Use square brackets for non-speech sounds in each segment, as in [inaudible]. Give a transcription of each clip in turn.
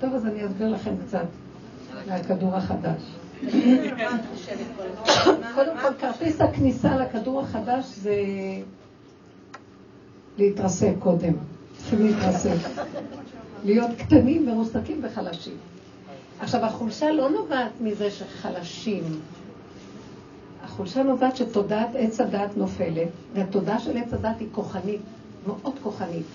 טוב, אז אני אסביר לכם קצת מהכדור החדש. קודם כל, כרטיס הכניסה לכדור החדש זה להתרסק קודם. צריכים להתרסק. להיות קטנים, מרוסקים וחלשים. עכשיו, החולשה לא נובעת מזה שחלשים. החולשה נובעת שתודעת עץ הדת נופלת, והתודעה של עץ הדת היא כוחנית, מאוד כוחנית.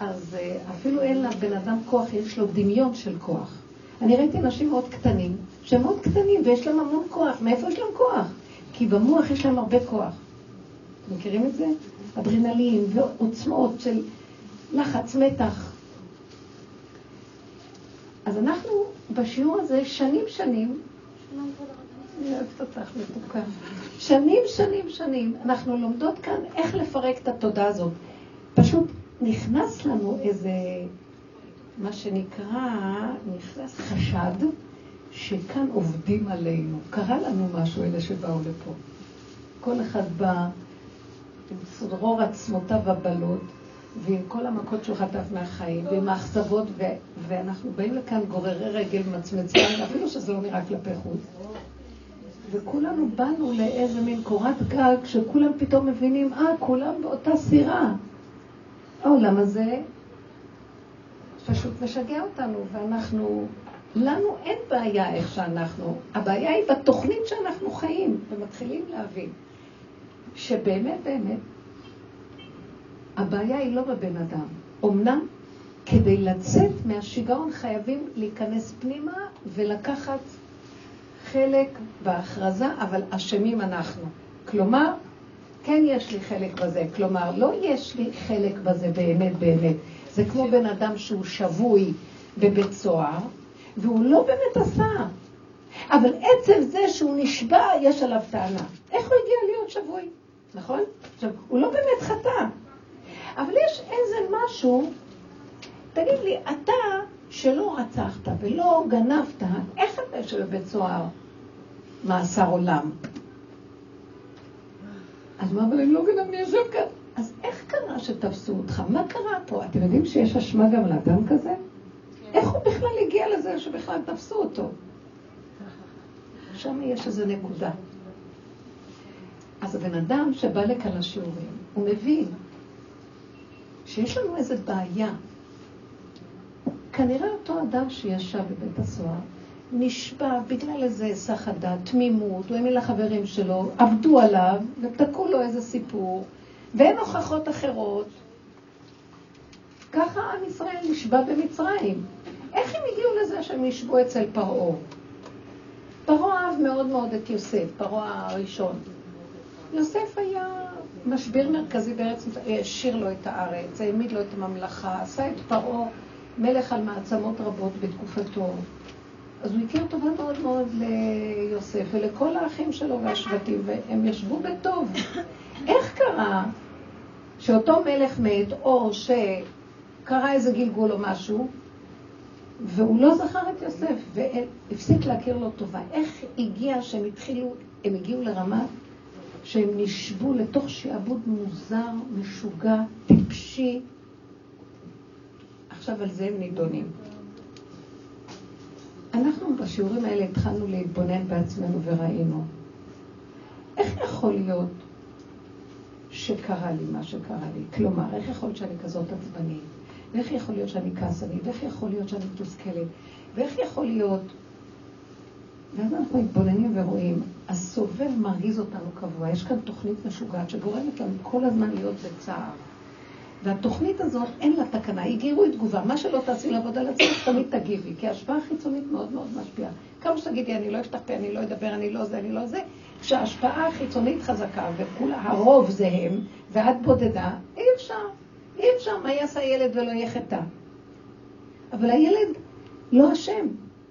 אז אה, אפילו אין לבן אדם כוח, יש לו דמיון של כוח. אני ראיתי אנשים מאוד קטנים, שהם מאוד קטנים ויש להם המון כוח. מאיפה יש להם כוח? כי במוח יש להם הרבה כוח. מכירים את זה? אדרנלין ועוצמות של לחץ, מתח. אז אנחנו בשיעור הזה שנים שנים, שנים שנים שנים, אנחנו לומדות כאן איך לפרק את התודעה הזאת. פשוט נכנס לנו איזה, מה שנקרא, נכנס חשד שכאן עובדים עלינו. קרה לנו משהו, אלה שבאו לפה. כל אחד בא עם סדרור עצמותיו הבלות, ועם כל המכות שהוא חטף מהחיים, ועם האכזבות, ו- ואנחנו באים לכאן גוררי רגל מצמצם, אפילו שזה לא נראה כלפי חוץ. וכולנו באנו לאיזה מין קורת גג, שכולם פתאום מבינים, אה, כולם באותה סירה. העולם הזה פשוט משגע אותנו, ואנחנו, לנו אין בעיה איך שאנחנו, הבעיה היא בתוכנית שאנחנו חיים, ומתחילים להבין שבאמת באמת הבעיה היא לא בבן אדם. אמנם כדי לצאת מהשיגעון חייבים להיכנס פנימה ולקחת חלק בהכרזה, אבל אשמים אנחנו. כלומר, כן יש לי חלק בזה. כלומר, לא יש לי חלק בזה באמת באמת. זה כמו בן אדם שהוא שבוי בבית סוהר, והוא לא באמת עשה. אבל עצם זה שהוא נשבע, יש עליו טענה. איך הוא הגיע להיות שבוי? נכון? עכשיו, הוא לא באמת חטא. אבל יש איזה משהו, תגיד לי, אתה שלא רצחת ולא גנבת, איך אתה יושב בבית סוהר מאסר עולם? אז מה, אבל אני לא גנב, אני יושב כאן. אז איך קרה שתפסו אותך? מה קרה פה? אתם יודעים שיש אשמה גם לאדם כזה? איך הוא בכלל הגיע לזה שבכלל תפסו אותו? שם יש איזו נקודה. אז הבן אדם שבא לכאן לשיעורים, הוא מבין שיש לנו איזו בעיה. כנראה אותו אדם שישב בבית הסוהר, נשבע בגלל איזה היסח הדעת, תמימות, הוא האמין לחברים שלו, עבדו עליו ותקעו לו איזה סיפור, ואין הוכחות אחרות. ככה עם ישראל נשבע במצרים. איך הם הגיעו לזה שהם ישבו אצל פרעה? פרעה אהב מאוד מאוד את יוסף, פרעה הראשון. יוסף היה משבר מרכזי בארץ, השאיר לו את הארץ, העמיד לו את הממלכה, עשה את פרעה מלך על מעצמות רבות בתקופתו. אז הוא הכיר טובה מאוד מאוד ליוסף ולכל האחים שלו והשבטים, והם ישבו בטוב. איך קרה שאותו מלך מת, או שקרה איזה גלגול או משהו, והוא לא זכר את יוסף, והפסיק להכיר לו טובה. איך הגיע שהם התחילו, הם הגיעו לרמה שהם נשבו לתוך שעבוד מוזר, משוגע, טיפשי. עכשיו על זה הם נידונים. אנחנו בשיעורים האלה התחלנו להתבונן בעצמנו וראינו. איך יכול להיות שקרה לי מה שקרה לי? כלומר, איך יכול להיות שאני כזאת עצבנית? ואיך יכול להיות שאני כעסנית? ואיך יכול להיות שאני מתוסכלת? ואיך יכול להיות... ואז אנחנו מתבוננים ורואים, הסובב מרגיז אותנו קבוע. יש כאן תוכנית משוגעת שגורמת לנו כל הזמן להיות בצער. והתוכנית הזאת אין לה תקנה, היא גירוי תגובה. מה שלא תעשי לעבוד על עצמך, תמיד תגיבי, כי ההשפעה החיצונית מאוד מאוד משפיעה. כמה שתגידי, אני לא אפתח אני לא אדבר, אני לא זה, אני לא זה, כשההשפעה החיצונית חזקה וכולה, הרוב זה הם, ואת בודדה, אי אפשר. אי אפשר, מה יעשה הילד ולא יהיה חטא? אבל הילד לא אשם,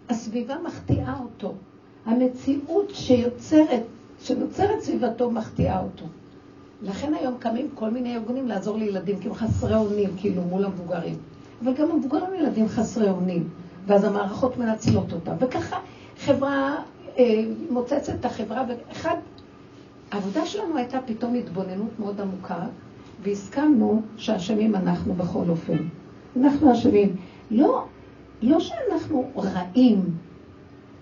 הסביבה מחטיאה אותו. המציאות שיוצרת, שנוצרת סביבתו מחטיאה אותו. לכן היום קמים כל מיני ארגונים לעזור לילדים, כי הם חסרי אונים, כאילו, מול המבוגרים. אבל גם המבוגרים ילדים חסרי אונים, ואז המערכות מנצלות אותם. וככה חברה אה, מוצצת את החברה, ואחד, העבודה שלנו הייתה פתאום התבוננות מאוד עמוקה, והסכמנו שאשמים אנחנו בכל אופן. אנחנו אשמים. לא, לא שאנחנו רעים,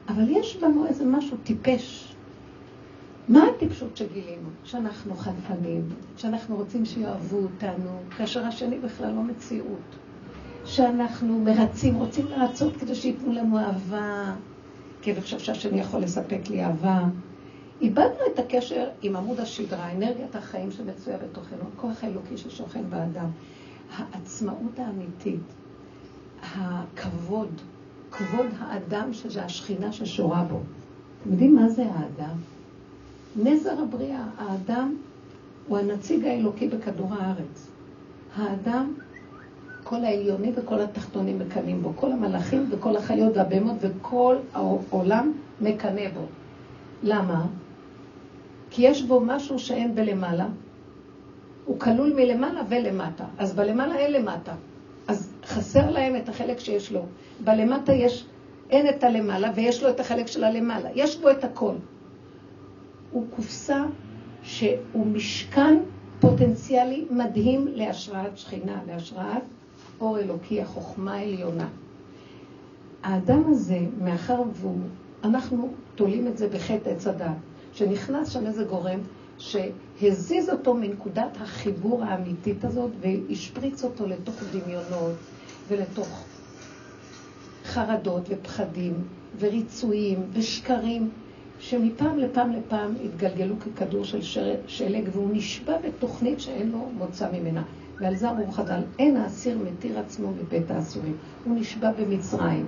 אבל יש בנו איזה משהו טיפש. מה הטיפשות שגילינו? שאנחנו חנפנים, שאנחנו רוצים שיאהבו אותנו, כאשר השני בכלל לא מציאות. שאנחנו מרצים, רוצים לרצות כדי שייתנו לנו אהבה, כי אני חושב שהשני יכול לספק לי אהבה. איבדנו את הקשר עם עמוד השדרה, אנרגיית החיים שמצויה בתוכנו, הכוח האלוקי ששוכן באדם, העצמאות האמיתית, הכבוד, כבוד האדם שזה השכינה ששורה בו. אתם יודעים מה זה האדם? נזר הבריאה, האדם הוא הנציג האלוקי בכדור הארץ. האדם, כל העליונים וכל התחתונים מקנאים בו, כל המלאכים וכל החיות והבהמות וכל העולם מקנא בו. למה? כי יש בו משהו שאין בלמעלה. הוא כלול מלמעלה ולמטה. אז בלמעלה אין למטה. אז חסר להם את החלק שיש לו. בלמטה יש, אין את הלמעלה ויש לו את החלק של הלמעלה. יש בו את הכל. הוא קופסה שהוא משכן פוטנציאלי מדהים להשראת שכינה, להשראת אור אלוקי, החוכמה העליונה. האדם הזה, מאחר והוא, אנחנו תולים את זה בחטא עץ הדת, שנכנס שם איזה גורם שהזיז אותו מנקודת החיבור האמיתית הזאת והשפריץ אותו לתוך דמיונות ולתוך חרדות ופחדים וריצויים ושקרים שמפעם לפעם לפעם התגלגלו ככדור של שלג והוא נשבע בתוכנית שאין לו מוצא ממנה. ועל זה אמרו חז"ל, אין האסיר מתיר עצמו מבית האסורים. הוא נשבע במצרים.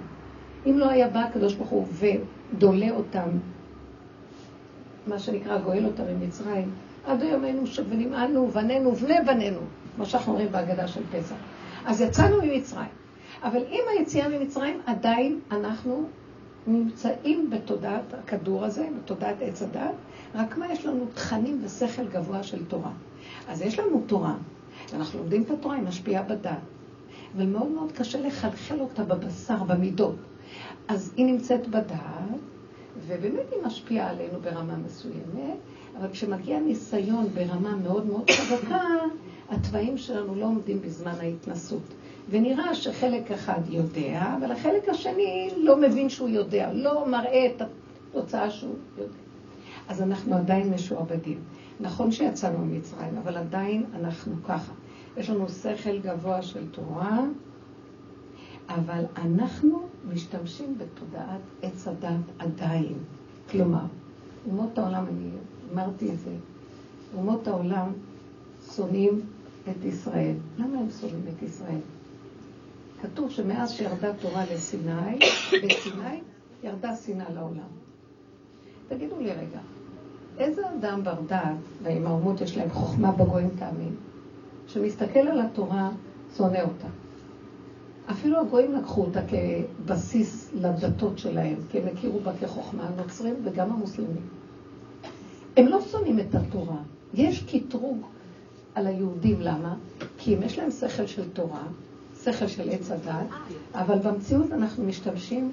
אם לא היה בא הקדוש ברוך הוא ודולה אותם מה שנקרא גואל אותה ממצרים, עד היום היינו שבנים, אנו, בנינו, בני בנינו, כמו שאנחנו אומרים בהגדה של פסח. אז יצאנו ממצרים. אבל עם היציאה ממצרים, עדיין אנחנו נמצאים בתודעת הכדור הזה, בתודעת עץ הדת, רק מה יש לנו תכנים ושכל גבוה של תורה. אז יש לנו תורה, ואנחנו לומדים את התורה, היא משפיעה בדת. אבל מאוד מאוד קשה לחלחל אותה בבשר, במידות. אז היא נמצאת בדעת, ובאמת היא משפיעה עלינו ברמה מסוימת, אבל כשמגיע ניסיון ברמה מאוד מאוד חזקה, התוואים שלנו לא עומדים בזמן ההתנסות. ונראה שחלק אחד יודע, אבל החלק השני לא מבין שהוא יודע, לא מראה את התוצאה שהוא יודע. אז אנחנו עדיין משועבדים. נכון שיצאנו ממצרים, אבל עדיין אנחנו ככה. יש לנו שכל גבוה של תורה, אבל אנחנו משתמשים בתודעת עץ הדת עדיין. כלומר, אומות העולם, אני אמרתי את זה, אומות העולם שונאים את ישראל. למה הם שונאים את ישראל? כתוב שמאז שירדה תורה לסיני, בסיני ירדה שנאה לעולם. תגידו לי רגע, איזה אדם בר דעת, ועם האומות יש להם חוכמה בגויים תאמין, שמסתכל על התורה, שונא אותה. אפילו הגויים לקחו אותה כבסיס לדתות שלהם, כי הם הכירו בה כחוכמה, הנוצרים וגם המוסלמים. הם לא שונאים את התורה. יש קטרוג על היהודים, למה? כי אם יש להם שכל של תורה, שכל של עץ הדת, אבל במציאות אנחנו משתמשים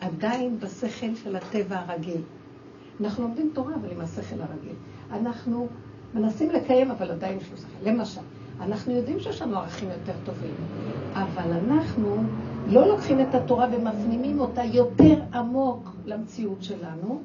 עדיין בשכל של הטבע הרגיל. אנחנו לומדים תורה, אבל עם השכל הרגיל. אנחנו מנסים לקיים, אבל עדיין יש לו שכל. למשל, אנחנו יודעים שיש לנו ערכים יותר טובים, אבל אנחנו לא לוקחים את התורה ומפנימים אותה יותר עמוק למציאות שלנו,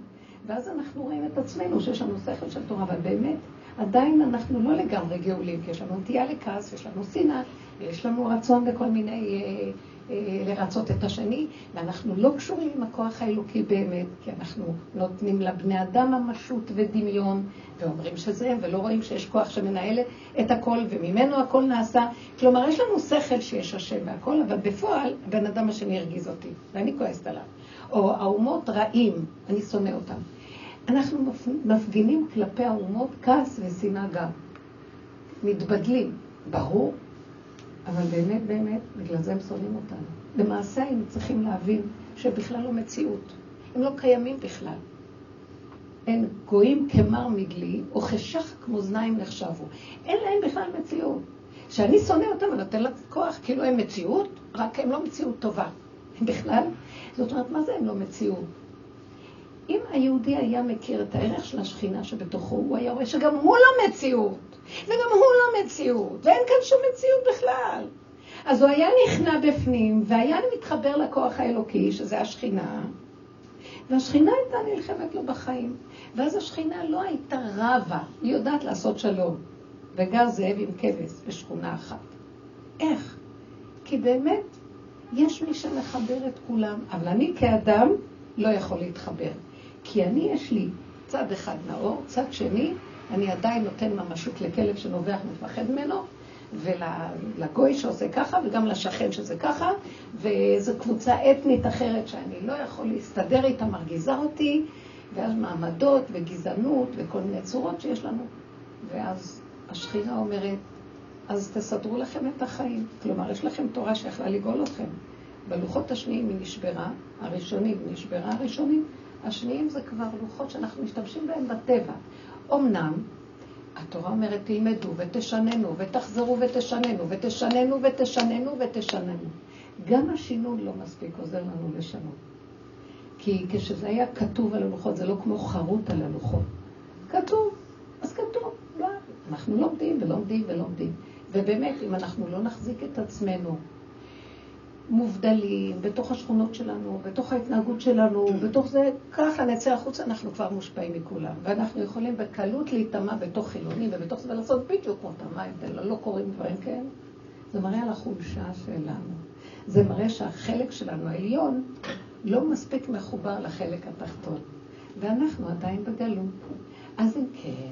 ואז אנחנו רואים את עצמנו שיש לנו שכל של תורה, אבל באמת, עדיין אנחנו לא לגמרי גאולים, כי יש לנו נטייה לכעס, יש לנו שנאה, יש לנו רצון בכל מיני... אה, אה, לרצות את השני, ואנחנו לא קשורים עם הכוח האלוקי באמת, כי אנחנו נותנים לבני אדם ממשות ודמיון, ואומרים שזה הם, ולא רואים שיש כוח שמנהל את הכל, וממנו הכל נעשה. כלומר, יש לנו שכל שיש השם והכל, אבל בפועל, הבן אדם השני הרגיז אותי, ואני כועסת עליו. או האומות רעים, אני שונא אותם. אנחנו מפגינים כלפי האומות כעס ושנאה גם. מתבדלים, ברור, אבל באמת, באמת, בגלל זה הם שונאים אותנו. למעשה היינו צריכים להבין שבכלל לא מציאות. הם לא קיימים בכלל. הם גויים כמר מדלי, או חשך כמו אוזניים נחשבו. אין להם בכלל מציאות. כשאני שונא אותם, אני נותן להם כוח, כאילו הם מציאות, רק הם לא מציאות טובה. בכלל, זאת אומרת, מה זה הם לא מציאות? אם היהודי היה מכיר את הערך של השכינה שבתוכו, הוא היה רואה שגם הוא לא מציאות. וגם הוא לא מציאות, ואין כאן שום מציאות בכלל. אז הוא היה נכנע בפנים, והיה מתחבר לכוח האלוקי, שזה השכינה, והשכינה הייתה נלחמת לו בחיים. ואז השכינה לא הייתה רבה, היא יודעת לעשות שלום. וגר זאב עם כבש בשכונה אחת. איך? כי באמת יש מי שמחבר את כולם, אבל אני כאדם לא יכול להתחבר. כי אני, יש לי צד אחד נאור, צד שני, אני עדיין נותן ממשות לכלב שנובח ומפחד ממנו, ולגוי שעושה ככה, וגם לשכן שזה ככה, וזו קבוצה אתנית אחרת שאני לא יכול להסתדר איתה, מרגיזה אותי, ואז מעמדות וגזענות וכל מיני צורות שיש לנו. ואז השכינה אומרת, אז תסדרו לכם את החיים. כלומר, יש לכם תורה שיכולה לגאול אתכם. בלוחות השניים היא נשברה, הראשונים נשברה הראשונים, השניים זה כבר לוחות שאנחנו משתמשים בהם בטבע. אמנם, התורה אומרת, תלמדו ותשננו ותחזרו ותשננו ותשננו ותשננו ותשננו. גם השינון לא מספיק עוזר לנו לשנות. כי כשזה היה כתוב על הלוחות, זה לא כמו חרוט על הלוחות. כתוב, אז כתוב. לא, אנחנו לומדים ולומדים ולומדים. ובאמת, אם אנחנו לא נחזיק את עצמנו מובדלים, בתוך השכונות שלנו, בתוך ההתנהגות שלנו, בתוך זה, ככה נצא החוצה, אנחנו כבר מושפעים מכולם. ואנחנו יכולים בקלות להיטמע בתוך חילונים ובתוך זה ולעשות בדיוק כמו אותם, מה ההבדל? לא קורים דברים כאלה. זה מראה על החולשה שלנו. זה מראה שהחלק שלנו העליון לא מספיק מחובר לחלק התחתון. ואנחנו עדיין בגלות. אז אם כן,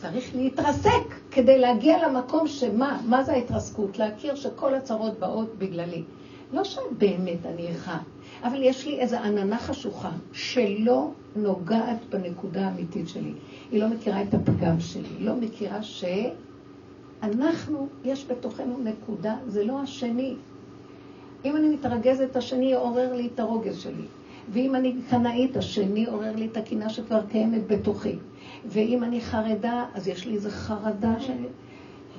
צריך להתרסק כדי להגיע למקום שמה, מה זה ההתרסקות? להכיר שכל הצרות באות בגללי. לא שבאמת אני איכה, אבל יש לי איזו עננה חשוכה שלא נוגעת בנקודה האמיתית שלי. היא לא מכירה את הפגם שלי, לא מכירה שאנחנו, יש בתוכנו נקודה, זה לא השני. אם אני מתרגזת, השני עורר לי את הרוגז שלי. ואם אני קנאית, השני עורר לי את הקינה שכבר קיימת בתוכי. ואם אני חרדה, אז יש לי איזו חרדה ש...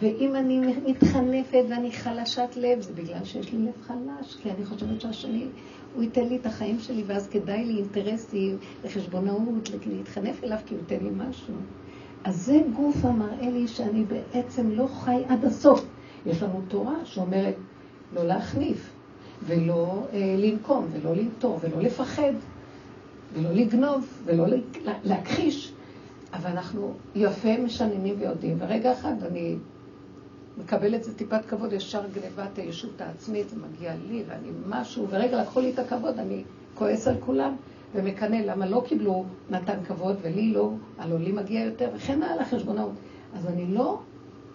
ואם אני מתחנפת ואני חלשת לב, זה בגלל שיש לי לב חלש, כי אני חושבת שהשני, הוא ייתן לי את החיים שלי, ואז כדאי לי אינטרסים לחשבונאות, להתחנף אליו, כי הוא ייתן לי משהו. אז זה גוף המראה לי שאני בעצם לא חי עד הסוף. יש לנו תורה שאומרת לא להחניף, ולא אה, לנקום, ולא לנטור, ולא לפחד, ולא לגנוב, ולא להכחיש. אבל אנחנו יפה משננים ויודעים. ורגע אחד אני מקבלת זה טיפת כבוד, ישר גנבת הישות העצמית, זה מגיע לי ואני משהו, ורגע לקחו לי את הכבוד, אני כועס על כולם ומקנא למה לא קיבלו נתן כבוד ולי לא, הלוא לי מגיע יותר, וכן הלאה חשבונאות. אז אני לא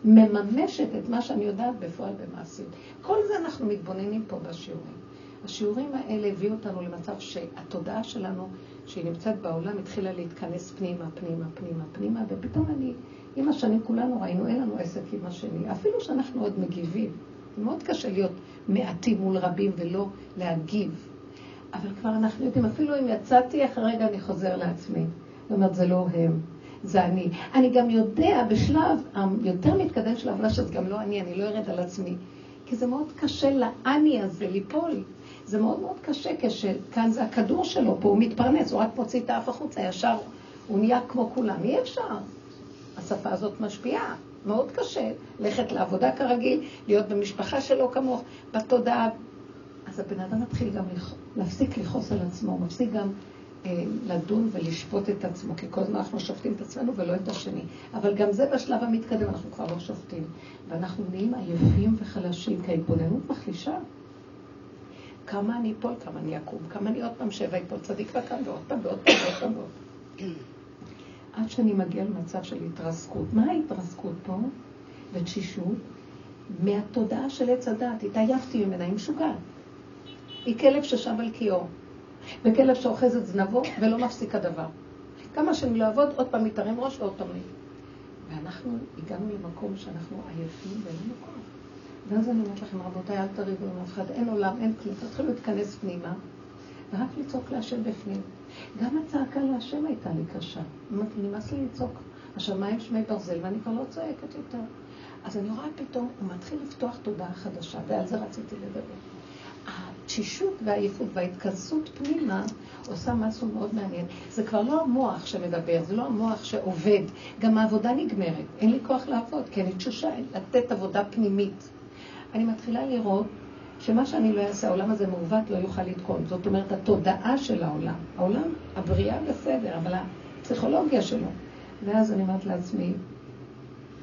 מממשת את מה שאני יודעת בפועל במעשיות. כל זה אנחנו מתבוננים פה בשיעורים. השיעורים האלה הביאו אותנו למצב שהתודעה שלנו שהיא נמצאת בעולם, התחילה להתכנס פנימה, פנימה, פנימה, פנימה, ופתאום אני, עם השנים כולנו ראינו, אין לנו עסק עם השני, אפילו שאנחנו עוד מגיבים. מאוד קשה להיות מעטים מול רבים ולא להגיב. אבל כבר אנחנו יודעים, אפילו אם יצאתי, אחרי רגע אני חוזר לעצמי. זאת אומרת, זה לא הם, זה אני. אני גם יודע בשלב היותר מתקדם של העבודה שזה גם לא אני, אני לא ארד על עצמי. כי זה מאוד קשה לאני הזה ליפול. זה מאוד מאוד קשה כשכאן זה הכדור שלו, פה הוא מתפרנס, הוא רק מוציא את האף החוצה, ישר הוא נהיה כמו כולם. אי אפשר. השפה הזאת משפיעה. מאוד קשה ללכת לעבודה כרגיל, להיות במשפחה שלו כמוך, בתודעה. אז הבן אדם מתחיל גם לכ... להפסיק לכעוס על עצמו, מפסיק גם לדון ולשפוט את עצמו, כי כל הזמן אנחנו שופטים את עצמנו ולא את השני. אבל גם זה בשלב המתקדם, אנחנו כבר לא שופטים. ואנחנו נהיים עייפים וחלשים, כי ההתבוננות מחלישה. כמה אני אפול, כמה אני אקום, כמה אני עוד פעם שבע אפול, צדיק וקם, ועוד פעם ועוד פעם ועוד פעם. עד שאני מגיע למצב של התרסקות. מה ההתרסקות פה? ותשישות? מהתודעה של עץ הדת. התעייפתי ממנה, היא משוגעת. היא כלב ששב על קיאו, וכלב שאוחז את זנבו ולא מפסיק הדבר. כמה שאני לא אעבוד, עוד פעם מתערם ראש ועוד פעם. ואנחנו הגענו למקום שאנחנו עייפים ואין לנו כוח. ואז אני אומרת לכם, רבותיי, אל תריבו עם אף אחד, אין עולם, אין כלום. תתחילו להתכנס פנימה, ורק לצעוק להשם בפנים. גם הצעקה להשם הייתה לי קשה. נמאס לי לצעוק, השמיים שמי ברזל, ואני כבר לא צועקת יותר. אז אני רואה פתאום, הוא מתחיל לפתוח תודעה חדשה, ועל זה רציתי לדבר. התשישות והעייפות וההתכנסות פנימה עושה משהו מאוד מעניין. זה כבר לא המוח שמדבר, זה לא המוח שעובד. גם העבודה נגמרת. אין לי כוח לעבוד, כי אני תשושה לתת עבודה פנימית. אני מתחילה לראות שמה שאני לא אעשה, העולם הזה מעוות לא יוכל לתקון. זאת אומרת, התודעה של העולם. העולם, הבריאה בסדר, אבל הפסיכולוגיה שלו. ואז אני אומרת לעצמי,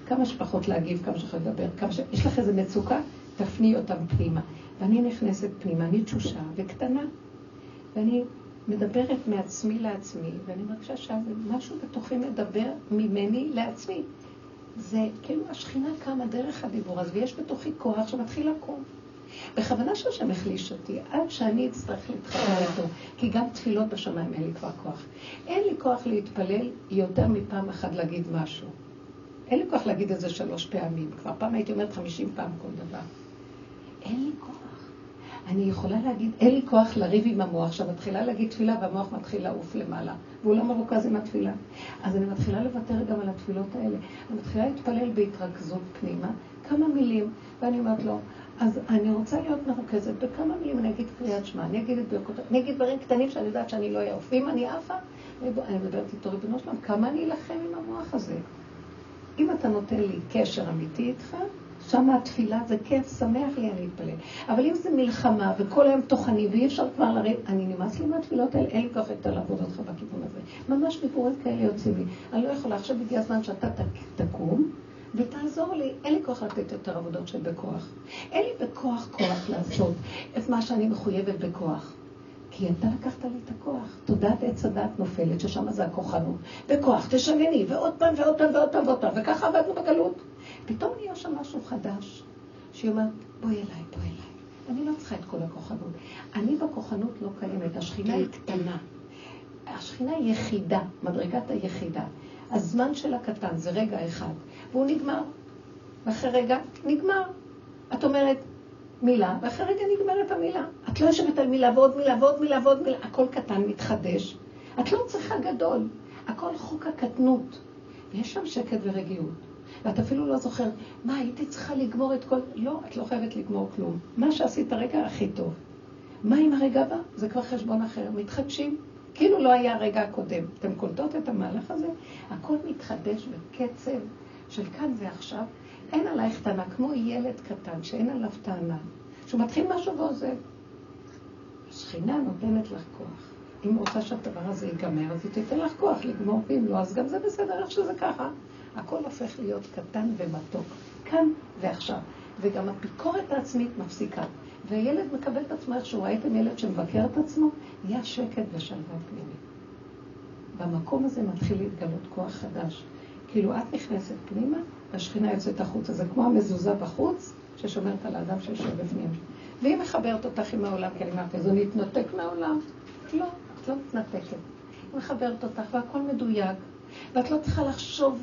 כמה שפחות להגיב, כמה שפחות לדבר, כמה ש... יש לך איזה מצוקה? תפני אותם פנימה. ואני נכנסת פנימה, אני תשושה וקטנה. ואני מדברת מעצמי לעצמי, ואני מרגישה שמשהו בתוכי מדבר ממני לעצמי. זה כאילו השכינה קמה דרך הדיבור הזה, ויש בתוכי כוח שמתחיל לקום. בכוונה שהשם החליש אותי, עד שאני אצטרך להתחבר איתו, כי גם תפילות בשמיים אין לי כבר כוח. אין לי כוח להתפלל יותר מפעם אחת להגיד משהו. אין לי כוח להגיד את זה שלוש פעמים. כבר פעם הייתי אומרת חמישים פעם כל דבר. אין לי כוח. אני יכולה להגיד, אין לי כוח לריב עם המוח, עכשיו מתחילה להגיד תפילה והמוח מתחיל לעוף למעלה, והוא לא מרוכז עם התפילה. אז אני מתחילה לוותר גם על התפילות האלה. אני מתחילה להתפלל בהתרכזות פנימה, כמה מילים, ואני אומרת לו, אז אני רוצה להיות מרוכזת בכמה מילים, אני אגיד קריאת שמע, אני אגיד את ברכות, אני אגיד דברים קטנים שאני יודעת שאני לא אעוף. ואם אני עפה, אני מדברת איתו, ריבונו שלום, כמה אני אלחם עם המוח הזה? אם אתה נותן לי קשר אמיתי איתך, שם התפילה זה כיף, שמח לי, אני אתפלל. אבל אם זה מלחמה וכל היום טוחנים ואי אפשר כבר לריב, אני נמאס לי מהתפילות האלה, אין לי כוח יותר לעבוד אותך בכיוון הזה. ממש דיבורים כאלה יוצאים לי. אני לא יכולה, עכשיו הגיע הזמן שאתה תקום ותעזור לי. אין לי כוח לתת יותר עבודות של בכוח. אין לי בכוח כוח לעשות את מה שאני מחויבת בכוח. כי אתה לקחת לי את הכוח. תודעת עץ הדת נופלת, ששם זה הכוחנות. בכוח, תשנני, ועוד פעם ועוד פעם ועוד פעם ועוד פעם, וככה עבדנו בגלות. פתאום נהיה שם משהו חדש, שהיא אומרת, בואי אליי, בואי אליי. אני לא צריכה את כל הכוחנות. אני בכוחנות לא קיימת, השכינה היא קטנה. השכינה היא יחידה, מדרגת היחידה. הזמן שלה קטן, זה רגע אחד, והוא נגמר. ואחרי רגע, נגמר. את אומרת מילה, ואחרי רגע נגמרת המילה. את לא יושבת על מילה ועוד מילה ועוד מילה ועוד מילה, הכל קטן, מתחדש. את לא צריכה גדול, הכל חוק הקטנות. ויש שם שקט ורגיעות. ואת אפילו לא זוכרת, מה, הייתי צריכה לגמור את כל... לא, את לא חייבת לגמור כלום. מה שעשית הרגע הכי טוב. מה עם הרגע הבא? זה כבר חשבון אחר. מתחדשים. כאילו לא היה הרגע הקודם. אתם קולטות את המהלך הזה? הכל מתחדש בקצב של כאן ועכשיו. אין עלייך טענה, כמו ילד קטן שאין עליו טענה. שהוא מתחיל משהו ועוזב. השכינה נותנת לך כוח. אם רוצה שהדבר הזה ייגמר, אז היא תיתן לך כוח לגמור, ואם לא, אז גם זה בסדר, איך שזה ככה. הכל הופך להיות קטן ומתוק, כאן ועכשיו. וגם הביקורת העצמית מפסיקה. והילד מקבל את עצמו איכשהו, ראיתם ילד שמבקר את עצמו? נהיה שקט ושלווה פנימית. במקום הזה מתחיל להתגלות כוח חדש. כאילו את נכנסת פנימה, והשכינה יוצאת החוצה. זה כמו המזוזה בחוץ, ששומרת על האדם שיושב בפנים. והיא מחברת אותך עם העולם, כי אני אמרתי, אז אני אתנתק מהעולם? לא, את לא מתנתקת. היא מחברת אותך, והכל מדויק, ואת לא צריכה לחשוב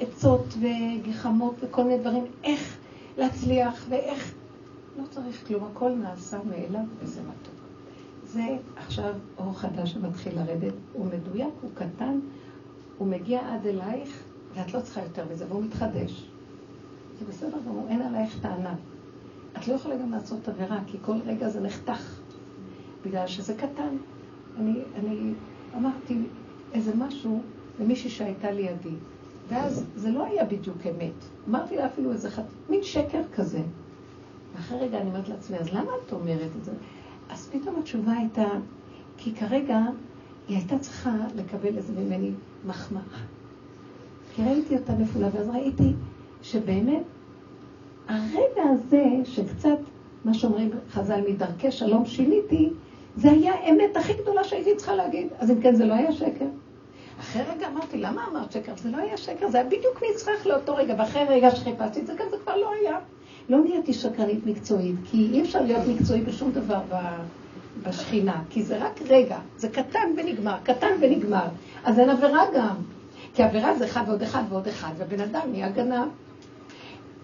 עצות וגחמות וכל מיני דברים, איך להצליח ואיך... לא צריך כלום, הכל נעשה מאליו וזה מתוק. זה עכשיו אור חדש שמתחיל לרדת, הוא מדויק, הוא קטן, הוא מגיע עד אלייך, ואת לא צריכה יותר מזה, והוא מתחדש. זה בסדר גמור, אין עלייך טענה. את לא יכולה גם לעשות עבירה, כי כל רגע זה נחתך, בגלל שזה קטן. אני, אני אמרתי איזה משהו למישהי שהייתה לידי. ואז זה לא היה בדיוק אמת. אמרתי לה אפילו איזה חצי, מין שקר כזה. ואחרי רגע אני אומרת לעצמי, אז למה את אומרת את זה? אז פתאום התשובה הייתה, כי כרגע היא הייתה צריכה לקבל איזה ממני מחמאה. כי ראיתי אותה נפולה, ואז ראיתי שבאמת הרגע הזה, שקצת, מה שאומרים חז"ל, מדרכי שלום שיניתי, זה היה האמת הכי גדולה שהייתי צריכה להגיד. אז אם כן, זה לא היה שקר. אחרי רגע אמרתי, למה אמרת שקר? זה לא היה שקר, זה היה בדיוק נצרך לאותו רגע, ואחרי רגע שחיפשתי את זה, גם זה כבר לא היה. לא נהייתי שקרנית מקצועית, כי אי אפשר להיות מקצועי בשום דבר בשכינה, כי זה רק רגע, זה קטן ונגמר, קטן ונגמר. אז אין עבירה גם, כי עבירה זה אחד ועוד אחד ועוד אחד, ובן אדם נהיה גנב.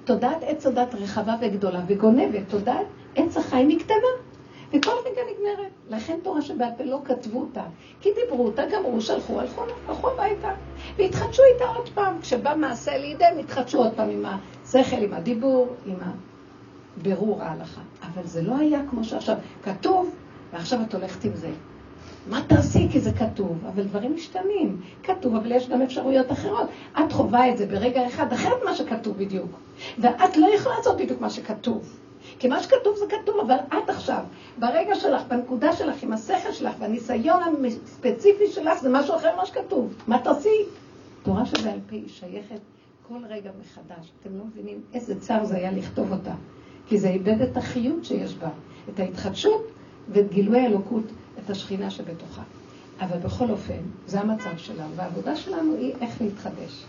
תודעת עץ הדת רחבה וגדולה וגונבת, תודעת עץ החיים היא קטנה. וכל רגע נגמרת. לכן תורה שבעל פה לא כתבו אותה. כי דיברו אותה, גמרו, שלחו, הלכו, הלכו הביתה. והתחדשו איתה עוד פעם. כשבא מעשה לידי, הם התחדשו עוד פעם עם השכל, עם הדיבור, עם הבירור ההלכה. אבל זה לא היה כמו שעכשיו. כתוב, ועכשיו את הולכת עם זה. מה תעשי? כי זה כתוב, אבל דברים משתנים. כתוב, אבל יש גם אפשרויות אחרות. את חווה את זה ברגע אחד, אחרת מה שכתוב בדיוק. ואת לא יכולה לעשות בדיוק מה שכתוב. כי מה שכתוב זה כתוב, אבל את עכשיו, ברגע שלך, בנקודה שלך, עם השכל שלך, והניסיון הספציפי שלך, זה משהו אחר ממה שכתוב. מה תעשי? תורה שבעל פה היא שייכת כל רגע מחדש. אתם לא מבינים איזה צער זה היה לכתוב אותה. כי זה איבד את החיות שיש בה, את ההתחדשות ואת גילוי האלוקות, את השכינה שבתוכה. אבל בכל אופן, זה המצב שלנו, והעבודה שלנו היא איך להתחדש.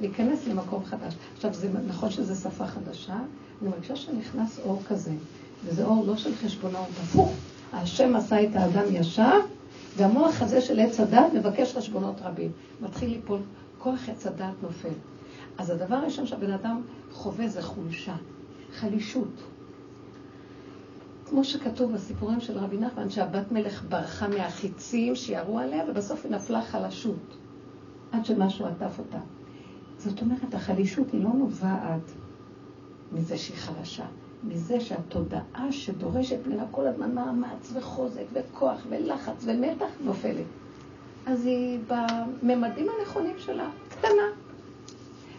להיכנס למקום חדש. עכשיו, זה נכון שזו שפה חדשה, אני מרגישה שנכנס אור כזה, וזה אור לא של חשבונאות, הפוך. השם עשה את האדם ישר, והמוח הזה של עץ הדת מבקש חשבונות רבים. מתחיל ליפול, כוח עץ הדת נופל. אז הדבר הראשון שהבן אדם חווה זה חולשה, חלישות. כמו שכתוב בסיפורים של רבי נחמן, שהבת מלך ברחה מהחיצים שירו עליה, ובסוף היא נפלה חלשות, עד שמשהו עטף אותה. זאת אומרת, החלישות היא לא נובעת מזה שהיא חלשה, מזה שהתודעה שדורשת ממנה כל הזמן מאמץ וחוזק וכוח ולחץ ומתח נופלת. אז היא בממדים הנכונים שלה, קטנה.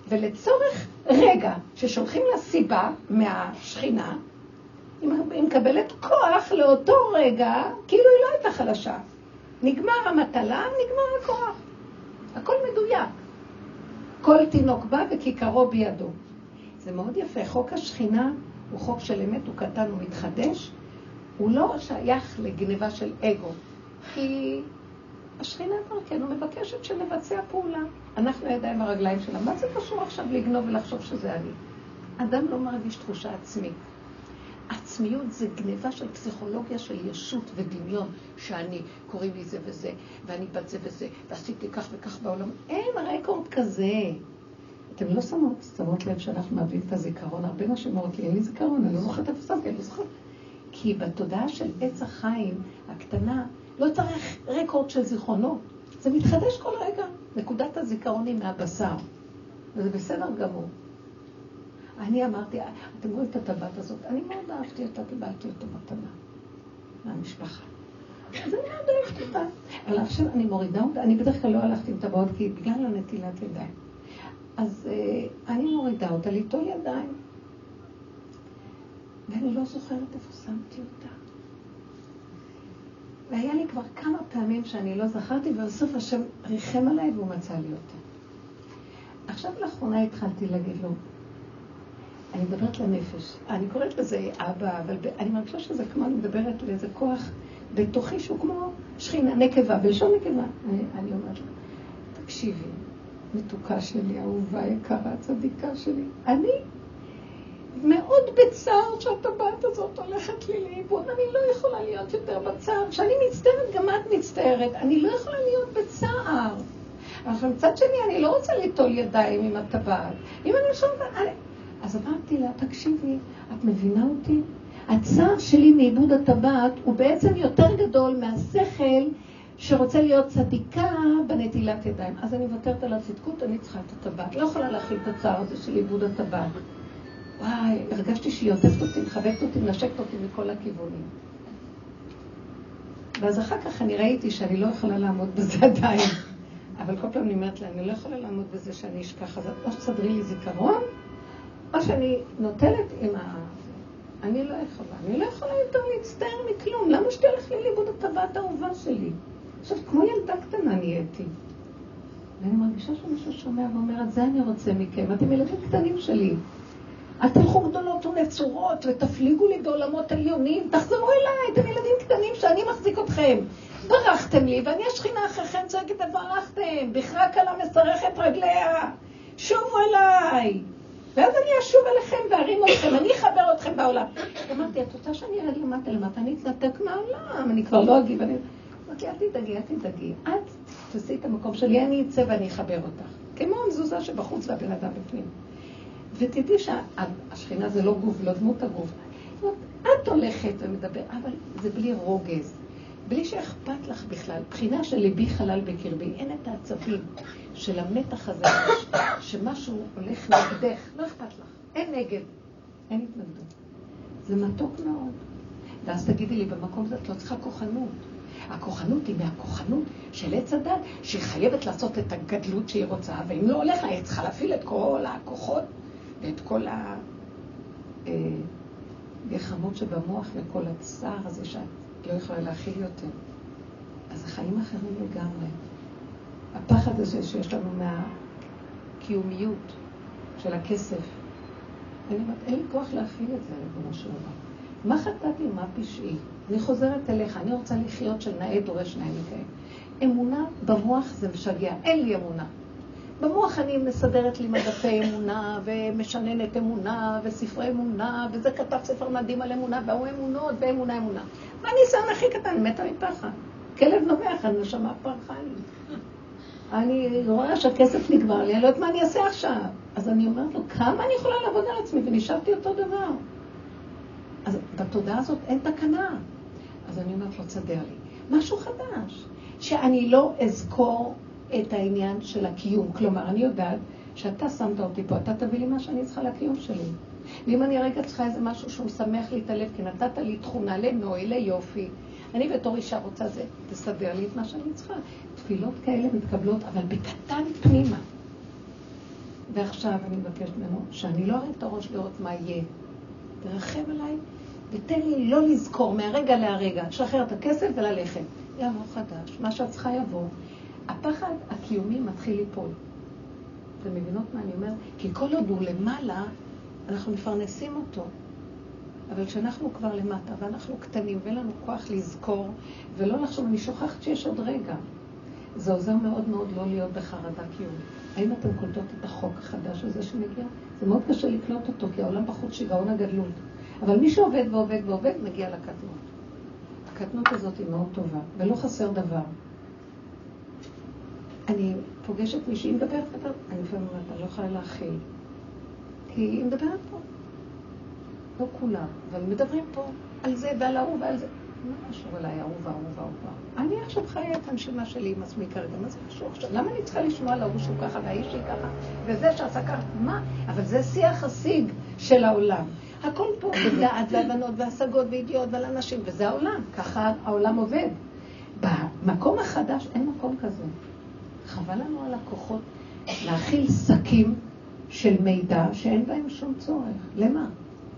ולצורך רגע ששולחים לה סיבה מהשכינה, היא מקבלת כוח לאותו רגע, כאילו היא לא הייתה חלשה. נגמר המטלה, נגמר הכוח. הכל מדויק. כל תינוק בא וכיכרו בידו. זה מאוד יפה. חוק השכינה הוא חוק של אמת, הוא קטן, הוא מתחדש. הוא לא שייך לגניבה של אגו, כי השכינה דרכנו מבקשת שנבצע פעולה. אנחנו הידיים הרגליים שלה. מה זה קשור עכשיו לגנוב ולחשוב שזה אני? אדם לא מרגיש תחושה עצמית. עצמיות זה גניבה של פסיכולוגיה של ישות ודמיון, שאני, קוראים לי זה וזה, ואני בת זה וזה, ועשיתי כך וכך בעולם. אין רקורד כזה. אתם לא שמות, שמות לב שאנחנו מאבדים את הזיכרון. הרבה נשים אומרות לי, אין לי זיכרון, אני לא זוכרת איפה שמתי, אני לא זוכרת. כי בתודעה של עץ החיים הקטנה, לא צריך רקורד של זיכרונות. זה מתחדש כל רגע. נקודת הזיכרון היא מהבשר. וזה בסדר גמור. אני אמרתי, אתם רואים את הטבעת הזאת? אני מאוד אהבתי אותה, קיבלתי אותה מתנה מהמשפחה. אז אני מאוד אוהבת אותה. אבל עכשיו אני מורידה אותה, אני בדרך כלל לא הלכתי עם טבעות, כי בגלל הנטילת ידיים. אז uh, אני מורידה אותה ליטול ידיים. ואני לא זוכרת איפה שמתי אותה. והיה לי כבר כמה פעמים שאני לא זכרתי, ובסוף השם ריחם עליי והוא מצא לי אותה. עכשיו לאחרונה התחלתי להגיד לו, אני מדברת לנפש. אני קוראת לזה אבא, אבל אני מרגישה שזה כמו, אני מדברת לאיזה כוח בתוכי שהוא כמו שכינה, נקבה, בלשון נקבה. אני, אני אומרת לה, תקשיבי, מתוקה שלי, אהובה יקרה, צדיקה שלי, אני מאוד בצער שהטבעת הזאת הולכת לי לאיבוד. אני לא יכולה להיות יותר בצער. כשאני מצטערת, גם את מצטערת. אני לא יכולה להיות בצער. אבל מצד שני, אני לא רוצה ליטול ידיים עם הטבעת. אם אני שומעת... אז אמרתי לה, תקשיבי, את מבינה אותי? הצער שלי מאיבוד הטבעת הוא בעצם יותר גדול מהשכל שרוצה להיות צדיקה בנטילת ידיים. אז אני מוותרת על הצדקות, אני צריכה את הטבעת. לא יכולה להכיל את הצער הזה של איבוד הטבעת. וואי, הרגשתי שהיא עוטפת אותי, מחבקת אותי, מנשקת אותי מכל הכיוונים. ואז אחר כך אני ראיתי שאני לא יכולה לעמוד בזה עדיין. אבל כל פעם אני אומרת לה, אני לא יכולה לעמוד בזה שאני אשכח, אז או שתסדרי לי זיכרון, או שאני נוטלת עם ה... אני לא יכולה, אני לא יכולה יותר להצטער מכלום. למה שתלך לי לאיבוד הטבעת האהובה שלי? עכשיו, כמו ילדה קטנה נהייתי. ואני מרגישה שמישהו שומע ואומר, את זה אני רוצה מכם, אתם ילדים קטנים שלי. אל תלכו גדולות ונצורות ותפליגו לי בעולמות עליונים, תחזרו אליי, אתם ילדים קטנים שאני מחזיק אתכם. ברחתם לי, ואני השכינה אחריכם צועקת וברחתם, בכרק על המסרכת רגליה, שובו אליי. ואז אני אשוב אליכם וארים אתכם, אני אחבר אתכם בעולם. אמרתי, את רוצה שאני ארד למטה למטה? אני אתנתק מהעולם, אני כבר לא אגיב. אמרתי, אל תדאגי, אל תדאגי. את תעשי את המקום שלי, אני אצא ואני אחבר אותך. כמו המזוזה שבחוץ והבן אדם בפנים. ותדעי שהשכינה זה לא גוף, לא דמות הגוף. את הולכת ומדברת, אבל זה בלי רוגז. בלי שאכפת לך בכלל. בחינה של ליבי חלל בקרבי, אין את העצבים של המתח הזה, [coughs] שמשהו הולך נגדך, לא אכפת לך. אין נגד, אין התנגדות. זה מתוק מאוד. ואז תגידי לי, במקום הזה את לא צריכה כוחנות. הכוחנות היא מהכוחנות של עץ הדת, שהיא חייבת לעשות את הגדלות שהיא רוצה, ואם לא הולך היא צריכה להפעיל את כל הכוחות ואת כל הגחמות אה, שבמוח וכל הצער הזה שאת לא יכולה להכיל יותר. אז החיים אחרים לגמרי. הפחד הזה שיש לנו מהקיומיות של הכסף. אני אומרת, אין לי כוח להכיל את זה, ריבונו של עולם. מה חטאתי ומה פשעי? אני חוזרת אליך, אני רוצה לחיות של נאה דורש נאה מקיים. אמונה במוח זה משגע, אין לי אמונה. במוח אני מסדרת לי מדפי אמונה, ומשננת אמונה, וספרי אמונה, וזה כתב ספר מדהים על אמונה, והוא אמונות, ואמונה אמונה. מה הניסיון הכי קטן? מתה מפחד. כלב נובח, הנשמה פרחה לי. אני רואה שהכסף נגמר לי, אני לא יודעת מה אני אעשה עכשיו. אז אני אומרת לו, כמה אני יכולה לעבוד על עצמי? ונשארתי אותו דבר. אז בתודעה הזאת אין תקנה. אז אני אומרת לו, תסדר לי. משהו חדש, שאני לא אזכור את העניין של הקיום. כלומר, אני יודעת שאתה שמת אותי פה, אתה תביא לי מה שאני צריכה לקיום שלי. ואם אני רגע צריכה איזה משהו שהוא משמח לי את הלב, כי נתת לי תכונה לנוי, ליופי. אני בתור אישה רוצה זה, תסדר לי את מה שאני צריכה. תפילות כאלה מתקבלות, אבל בקטן פנימה. ועכשיו אני מבקשת ממנו שאני לא ארים את הראש לראות מה יהיה. תרחם עליי ותן לי לא לזכור מהרגע להרגע, תשחרר את הכסף וללכת. יבוא חדש, מה שאת צריכה יבוא. הפחד הקיומי מתחיל ליפול. אתם מבינות מה אני אומרת? כי כל עוד הוא למעלה, אנחנו מפרנסים אותו. אבל כשאנחנו כבר למטה ואנחנו קטנים ואין לנו כוח לזכור ולא לחשוב, אני שוכחת שיש עוד רגע. זה עוזר מאוד מאוד לא להיות בחרדה קיומית. האם אתם קולטות את החוק החדש הזה שמגיע? זה מאוד קשה לקלוט אותו, כי העולם בחוץ שיגעון הגדלות. אבל מי שעובד ועובד ועובד, מגיע לקטנות. הקטנות הזאת היא מאוד טובה, ולא חסר דבר. אני פוגשת מישהי, היא מדברת, מדברת, אני לפעמים אומרת, אני לא יכולה להכיל. כי היא מדברת פה. לא כולם, אבל מדברים פה על זה ועל ההוא ועל זה. מה קשור אליי ההוא וההוא וההוא? אני עכשיו חיה את הנשימה שלי עם עצמי כרגע, מה זה קשור עכשיו? למה אני צריכה לשמוע על ההוא שהוא ככה והאיש היא ככה וזה שעשה ככה? מה? אבל זה שיח השיג של העולם. הכל פה, בדעת והבנות והשגות וידיעות ועל אנשים, וזה העולם, ככה העולם עובד. במקום החדש אין מקום כזה. חבל לנו על הכוחות להכיל שקים של מידע שאין בהם שום צורך. למה?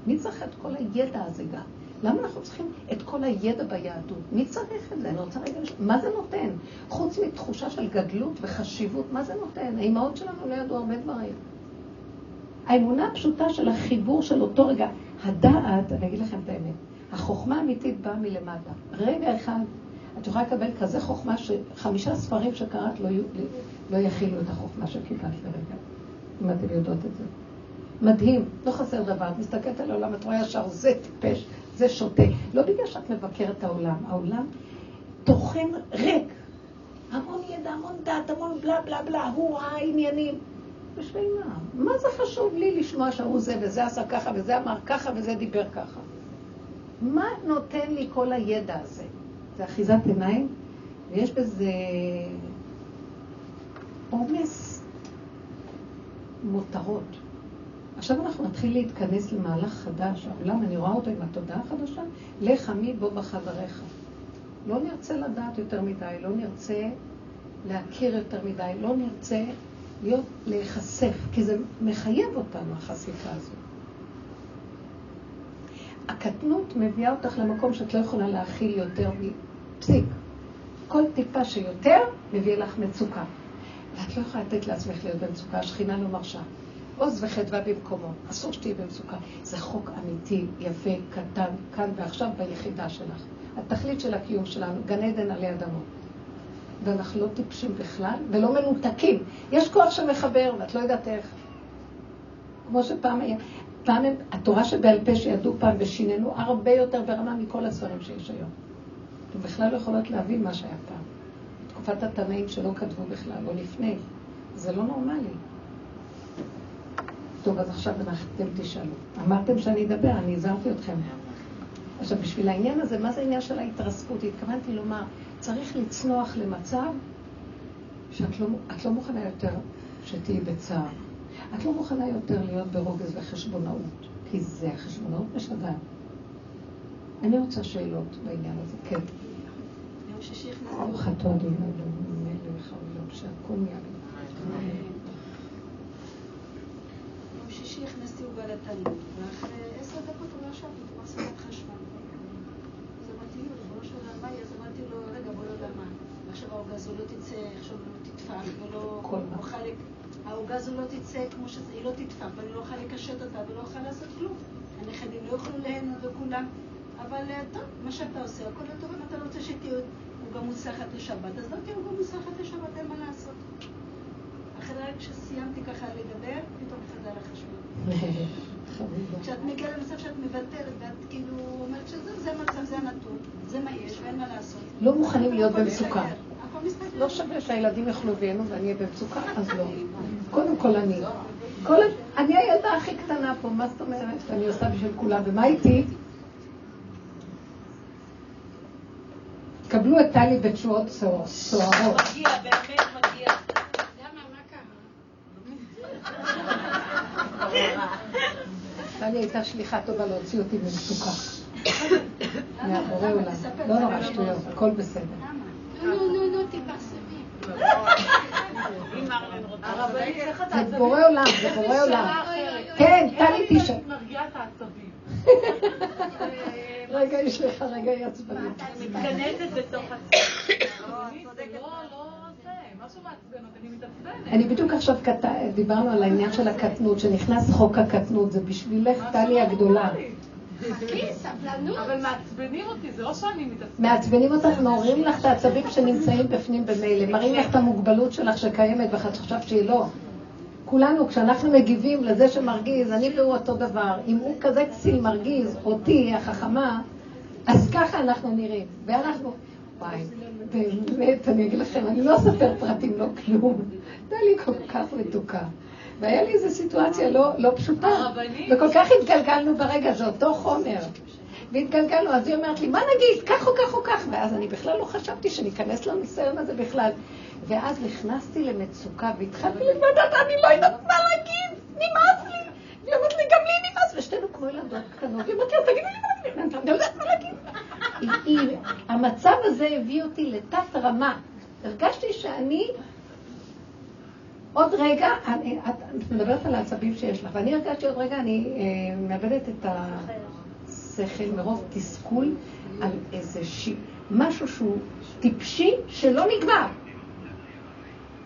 מי צריך את כל הידע הזה גם? למה אנחנו צריכים את כל הידע ביהדות? מי צריך את זה? אני רוצה רגע מה זה נותן? חוץ מתחושה של גדלות וחשיבות, מה זה נותן? האימהות שלנו לא ידעו הרבה דברים. האמונה הפשוטה של החיבור של אותו רגע, הדעת, אני אגיד לכם את האמת, החוכמה האמיתית באה מלמטה. רגע אחד, את יכולה לקבל כזה חוכמה שחמישה ספרים שקראת לא, לא יכילו את החוכמה שקיבלת לרגע, אם אתם יודעות את זה. מדהים, לא חסר דבר. את מסתכלת על העולם, את רואה ישר, זה טיפש, זה שותה. לא בגלל שאת מבקרת את העולם, העולם טוחן ריק. המון ידע, המון דת, המון בלה בלה בלה, הוא העניינים. בשביל מה? מה זה חשוב לי לשמוע שההוא זה וזה עשה ככה וזה אמר ככה וזה דיבר ככה? מה נותן לי כל הידע הזה? זה אחיזת עיניים, ויש בזה עומס מותרות. עכשיו אנחנו נתחיל להתכנס למהלך חדש. העולם, אני רואה אותו עם התודעה החדשה, לך עמי בו בחבריך. לא נרצה לדעת יותר מדי, לא נרצה להכיר יותר מדי, לא נרצה להיות, להיחשף, כי זה מחייב אותנו, החשיפה הזאת. הקטנות מביאה אותך למקום שאת לא יכולה להכיל יותר מפסיק. כל טיפה שיותר מביא לך מצוקה. ואת לא יכולה לתת לעצמך להיות במצוקה, השכינה לא מרשה. עוז וחדווה במקומו, אסור שתהיי במצוקה. זה חוק אמיתי, יפה, קטן, כאן ועכשיו ביחידה שלך. התכלית של הקיום שלנו, גן עדן עלי אדמות. ואנחנו לא טיפשים בכלל, ולא מנותקים. יש כוח שמחבר, ואת לא יודעת איך. כמו שפעם היה, פעם הם, התורה שבעל פה שידעו פעם ושיננו הרבה יותר ברמה מכל הספרים שיש היום. אתם בכלל לא יכולות להבין מה שהיה פעם. תקופת התנאים שלא כתבו בכלל, או לפני. זה לא נורמלי. טוב, אז עכשיו אתם תשאלו. אמרתם שאני אדבר, אני הזהרתי אתכם. עכשיו, בשביל העניין הזה, מה זה העניין של ההתרסקות? התכוונתי לומר, צריך לצנוח למצב שאת לא, לא מוכנה יותר שתהיי בצער. את לא מוכנה יותר להיות ברוגז וחשבונאות, כי זה החשבונאות משגעת. אני רוצה שאלות בעניין הזה, כן. אני ארוחתו אדינו מלך העולם, שהכל נהיה יום שישי הכנסתי עוגה לתלמוד, ואחרי עשר דקות הוא לא ישב איתו, הפסקת חשמל. אמרתי, ריבונו של עולם, מה אז אמרתי לו, רגע, בוא לא יודע מה. עכשיו העוגה הזו לא תצא, עכשיו לא תטפח, ולא אוכל... העוגה הזו לא תצא כמו שזה, היא לא תטפח, ואני לא אוכל לקשט אותה ולא אוכל לעשות כלום. הנכדים לא יוכלו ליהנות וכולם. אבל אה, טוב, מה שאתה עושה, הכל טוב, אם אתה לא רוצה שתהיה עוגה מוצלחת לשבת, אז לא תהיה עוגה מוצלחת לשבת, אין מה לעשות. אחרי כשסיימתי ככה לדבר, פתאום חזר החשמל. כשאת מגיעה למצב שאת מבטלת, ואת כאילו אומרת שזה זה המצב, זה הנתון, זה מה יש, ואין מה לעשות. לא מוכנים להיות במצוקה. לא שווה שהילדים יאכלו ויהנו ואני אהיה במצוקה, אז לא. קודם כל אני. אני הילדה הכי קטנה פה, מה זאת אומרת? אני עושה בשביל כולם, ומה איתי? קבלו את טלי בתשואות סוערות. מגיע, באמת מגיע. [laughs] טלי הייתה שליחה טובה להוציא אותי ממצוקה. מהבורא עולם. לא נורא שטויות, הכל בסדר. נו, נו, נו, תפרסמי. זה בורא עולם, זה בורא עולם. כן, טלי תשאל. מרגיעה את העצבים. רגע, יש לך רגע עצבני. מתכנסת בתוך עצמי. משהו מעצבן אני מתעצבנת. אני בדיוק עכשיו דיברנו על העניין של הקטנות, שנכנס חוק הקטנות, זה בשבילך טלי הגדולה. חכי, סבלנות. אבל מעצבנים אותי, זה לא שאני מתעצבנת. מעצבנים אותך, מעוררים לך את העצבים שנמצאים בפנים במילא, מראים לך את המוגבלות שלך שקיימת ואת חשבת שהיא לא. כולנו, כשאנחנו מגיבים לזה שמרגיז, אני והוא אותו דבר. אם הוא כזה כסיל מרגיז אותי, החכמה, אז ככה אנחנו נראים. ואנחנו, וואי, באמת, אני אגיד לכם, אני לא אספר פרטים, לא כלום. הייתה לי כל כך מתוקה. והיה לי איזו סיטואציה לא, לא פשוטה. וכל כך התגלגלנו ברגע, זה אותו חומר. והתגלגלנו, אז היא אומרת לי, מה נגיד, כך או כך או כך, ואז אני בכלל לא חשבתי שניכנס לניסיון הזה בכלל. ואז נכנסתי למצוקה והתחלתי להתוודד, אני לא יודעת מה להגיד, נמאס לי. והיא אומרת לי, גם לי נמאס, ושתינו כמו ילדות קטנות. והיא אומרת לי, תגידי לי מה להגיד, אני לא יודעת מה להגיד. המצב הזה הביא אותי לתת רמה. הרגשתי שאני עוד רגע, אני, את, מדברת על העצבים שיש לך, ואני הרגשתי עוד רגע, אני אה, מאבדת את השכל מרוב תסכול על איזה ש... משהו שהוא טיפשי שלא נגמר.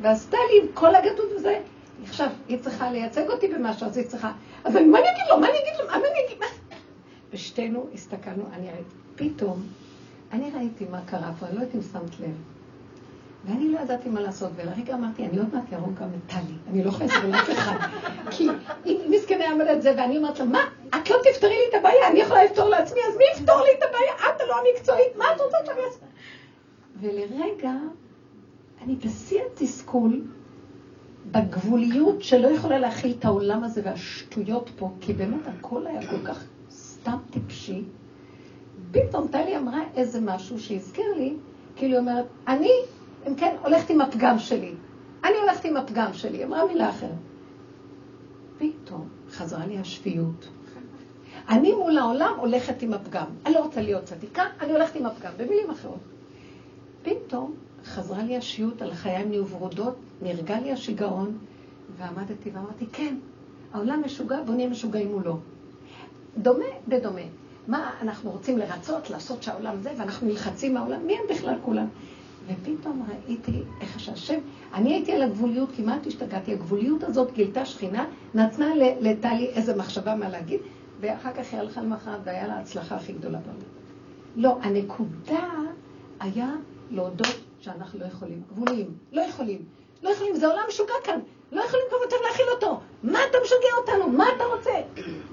ועשתה לי עם כל הגדות וזה. עכשיו, היא צריכה לייצג אותי במשהו, אז היא צריכה... אז אני, מה אני אגיד לו? מה אני אגיד לו? מה אני אגיד? מה? ושתינו הסתכלנו, אני ראיתי, פתאום, אני ראיתי מה קרה פה, אני לא יודעת אם שמת לב. ואני לא ידעתי מה לעשות, ולרגע אמרתי, אני עוד מעט ירום גם את טלי, אני לא יכולה לסבול אף אחד. כי אם מסכנה עמד את זה, ואני אומרת לה, מה, את לא תפתרי לי את הבעיה, אני יכולה לפתור לעצמי, אז מי יפתור לי את הבעיה? את הלא המקצועית, מה את רוצה שאני אעשה? ולרגע, אני בשיא התסכול, בגבוליות שלא יכולה להכיל את העולם הזה והשטויות פה, כי באמת הכל היה כל כך סתם טיפשי. פתאום טלי אמרה איזה משהו שהזכיר לי, כאילו היא אומרת, אני אם כן, הולכת עם הפגם שלי. אני הולכת עם הפגם שלי, היא אמרה מילה אחרת. פתאום חזרה לי השפיות. אני מול העולם הולכת עם הפגם. אני לא רוצה להיות צדיקה, אני הולכת עם הפגם. במילים אחרות. פתאום חזרה לי השפיות, על החיים נהיו ורודות, נרגע לי השיגעון, ועמדתי ואמרתי, כן, העולם משוגע, בוא נהיה משוגעים מולו. דומה בדומה. מה אנחנו רוצים לרצות, לעשות שהעולם זה, ואנחנו נלחצים מהעולם, מי הם בכלל כולם? ופתאום ראיתי איך שהשם, אני הייתי על הגבוליות, כמעט השתגעתי, הגבוליות הזאת גילתה שכינה, נתנה לטלי איזה מחשבה מה להגיד, ואחר כך היא הלכה למחרת והיה לה ההצלחה הכי גדולה בעולם. לא, הנקודה היה להודות שאנחנו לא יכולים, גבוליים, לא יכולים, לא יכולים, זה עולם משוגע כאן, לא יכולים כבר יותר להכיל אותו, מה אתה משגע אותנו, מה אתה רוצה?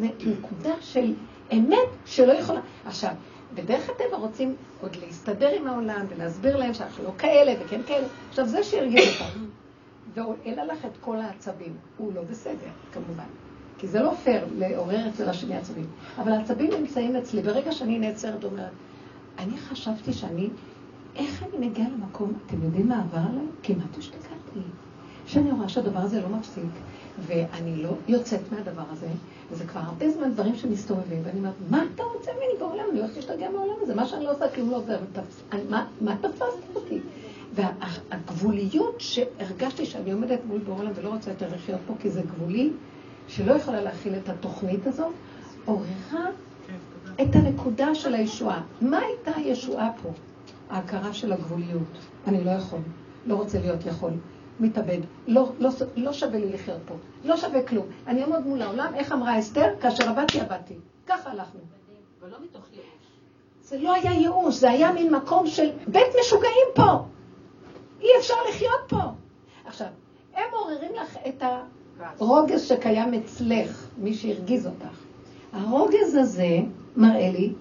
[coughs] נקודה של אמת שלא יכולה. עכשיו, בדרך הטבע רוצים עוד להסתדר עם העולם ולהסביר להם שאנחנו לא כאלה וכן כאלה. עכשיו, זה שהרגיז אותם, ואין לך את כל העצבים, הוא לא בסדר, כמובן. כי זה לא פייר לעורר אצל השני עצבים. אבל העצבים נמצאים אצלי. ברגע שאני נעצרת, אומרת, אני חשבתי שאני, איך אני מגיעה למקום, אתם יודעים מה עבר עליי? כמעט השתגעתי. שאני רואה שהדבר הזה לא מפסיק, ואני לא יוצאת מהדבר הזה, וזה כבר הרבה זמן דברים שמסתובבים, ואני אומרת, מה אתה רוצה ממני בעולם? אני הולכת להשתגע מהעולם הזה, מה שאני לא עושה, כלום לא עובר. מה תפסת אותי? והגבוליות שהרגשתי שאני עומדת מול בעולם ולא רוצה יותר לחיות פה, כי זה גבולי, שלא יכולה להכיל את התוכנית הזאת, עוררה את הנקודה של הישועה. מה הייתה הישועה פה? ההכרה של הגבוליות. אני לא יכול, לא רוצה להיות יכול. מתאבד, לא, לא, לא שווה לי לחיות פה, לא שווה כלום. אני אעמוד מול העולם, איך אמרה אסתר? כאשר עבדתי, עבדתי. ככה הלכנו. ולא מתוך ייאוש. זה לא היה ייאוש, זה היה מין מקום של בית משוגעים פה. אי אפשר לחיות פה. עכשיו, הם עוררים לך את הרוגז שקיים אצלך, מי שהרגיז אותך. הרוגז הזה מראה לי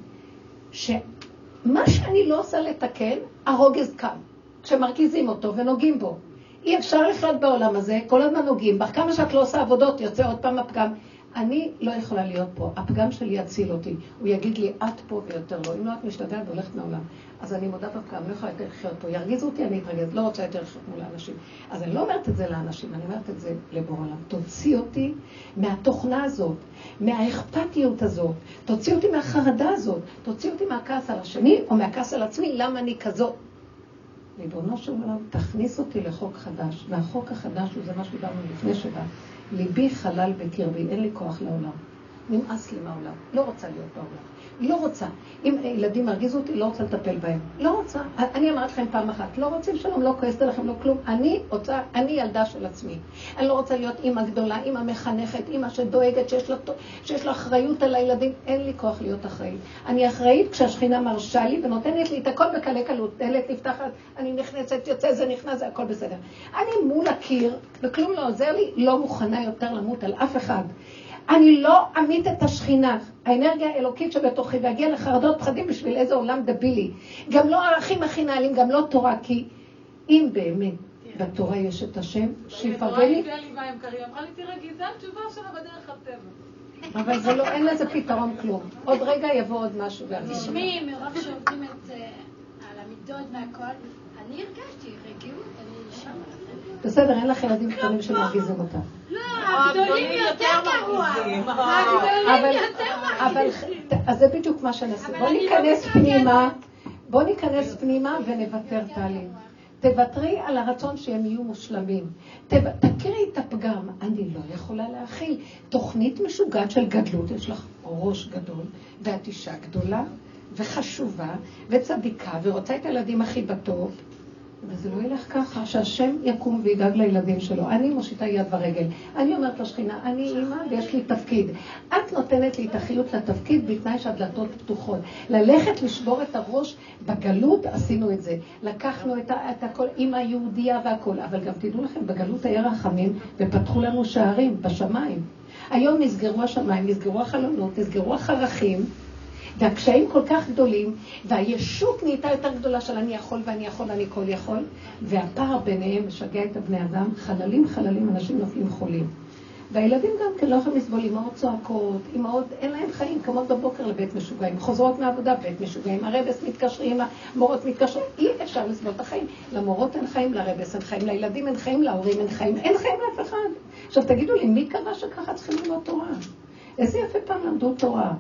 שמה שאני לא עושה לתקן, הרוגז קם. כשמרגיזים אותו ונוגעים בו. אי אפשר לחיות בעולם הזה, כל הזמן נוגעים בך, כמה שאת לא עושה עבודות, יוצא עוד פעם הפגם. אני לא יכולה להיות פה, הפגם שלי יציל אותי. הוא יגיד לי, את פה ויותר לא. אם לא, את משתגעת והולכת מהעולם. אז אני מודה בפגם, לא יכולה יותר לחיות פה. ירגיזו אותי, אני אתרגז, לא רוצה יותר לחיות מול האנשים. אז אני לא אומרת את זה לאנשים, אני אומרת את זה לבור עולם. תוציא אותי מהתוכנה הזאת, מהאכפתיות הזאת, תוציא אותי מהחרדה הזאת, תוציא אותי מהכעס על השני, או מהכעס על עצמי, למה אני כזאת. ריבונו של עולם, תכניס אותי לחוק חדש, והחוק החדש הוא זה מה שדיברנו לפני שבא. ליבי חלל בקרבי, אין לי כוח לעולם. נמאס לי מהעולם, לא רוצה להיות בעולם. לא רוצה. אם ילדים מרגיזו אותי, לא רוצה לטפל בהם. לא רוצה. אני אמרתי לכם פעם אחת, לא רוצים שלום, לא כועסת עליכם, לא כלום. אני רוצה, אני ילדה של עצמי. אני לא רוצה להיות אימא גדולה, אימא מחנכת, אימא שדואגת, שיש לה, שיש לה אחריות על הילדים. אין לי כוח להיות אחראית. אני אחראית כשהשכינה מרשה לי ונותנת לי את הכל בקלי קלות. דלת נפתחת, אני נכנסת, יוצא, זה נכנס, זה הכל בסדר. אני מול הקיר, וכלום לא עוזר לי, לא מוכנה יותר למות על אף אחד. אני לא אמית את השכינה, האנרגיה האלוקית שבתוכי, ואגיע לחרדות פחדים בשביל איזה עולם דבילי. גם לא ערכים הכי נעלים, גם לא תורה, כי אם באמת בתורה יש את השם, שיפרגן לי. לי מים קרים, אמרה לי, תראי, זה התשובה שלה בדרך הטבע. אבל זה לא, אין לזה פתרון כלום. עוד רגע יבוא עוד משהו. תשמעי, מרוב שעובדים את, על המידות והכל, אני הרגשתי רגיעות, שם. בסדר, אין לך ילדים קטנים שמרגיזים אותך. לא, הגדולים יותר גרוע. הגדולים יותר אבל, אז זה בדיוק מה שנעשה. בוא ניכנס פנימה, בוא ניכנס פנימה ונוותר טלי. תוותרי על הרצון שהם יהיו מושלמים. תכירי את הפגם. אני לא יכולה להכיל. תוכנית משוגעת של גדלות, יש לך ראש גדול, ואת אישה גדולה וחשובה וצדיקה, ורוצה את הילדים הכי בטוב. וזה לא ילך ככה, שהשם יקום וידאג לילדים שלו. אני מושיטה יד ורגל. אני אומרת לשכינה, אני אימא ויש לי תפקיד. את נותנת לי את החיות לתפקיד בתנאי שהדלתות פתוחות. ללכת לשבור את הראש, בגלות עשינו את זה. לקחנו את, את הכל, אימא יהודייה והכל. אבל גם תדעו לכם, בגלות היה רחמים ופתחו לנו שערים בשמיים. היום נסגרו השמיים, נסגרו החלונות, נסגרו החרכים. והקשיים כל כך גדולים, והישות נהייתה יותר גדולה של אני יכול ואני יכול ואני כל יכול, והפער ביניהם משגע את הבני אדם, חללים חללים, אנשים נופלים חולים. והילדים גם כן לא יכולים לסבול, אמהות צועקות, אמהות, אין להם חיים, קמות בבוקר לבית משוגעים, חוזרות מהעבודה, בית משוגעים, הרבס מתקשרים, המורות מתקשרים, אי אפשר לסבול את החיים. למורות אין חיים, לרבס אין חיים, לילדים אין חיים, להורים אין חיים, אין חיים לאף אחד. עכשיו תגידו לי, מי קבע שככה צריכים ללמוד תורה? איזה יפה פעם למדו תורה.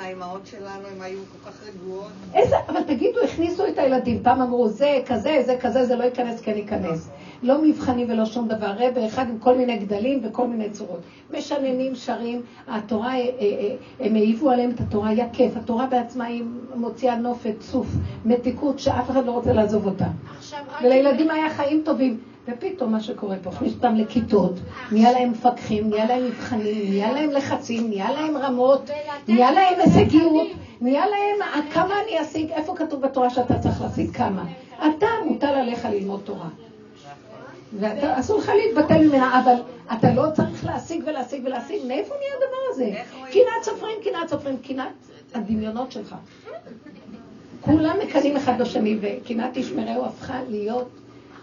האימהות שלנו, הן היו כל כך רגועות. איזה, אבל תגידו, הכניסו את הילדים, פעם אמרו, זה כזה, זה כזה, זה לא ייכנס, כן ייכנס. לא מבחנים ולא שום דבר, רבה אחד עם כל מיני גדלים וכל מיני צורות. משננים, שרים, התורה, אה, אה, אה, הם העיבו עליהם את התורה, היה כיף. התורה בעצמה היא מוציאה נופת, צוף, מתיקות, שאף אחד לא רוצה לעזוב אותה. ולילדים היה חיים טובים. ופתאום מה שקורה פה, הכניס אותם לכיתות, נהיה להם מפקחים, נהיה להם מבחנים, נהיה להם לחצים, נהיה להם רמות, נהיה להם הישגיות, נהיה להם כמה אני אשיג, איפה כתוב בתורה שאתה צריך להשיג כמה? אתה, מוטל עליך ללמוד תורה. ואסור לך להתבטל ממנה, אבל אתה לא צריך להשיג ולהשיג ולהשיג, מאיפה נהיה הדבר הזה? קנאת סופרים, קנאת סופרים, קנאת הדמיונות שלך. כולם מקנאים אחד בשני, וקנאת תשמרהו הפכה להיות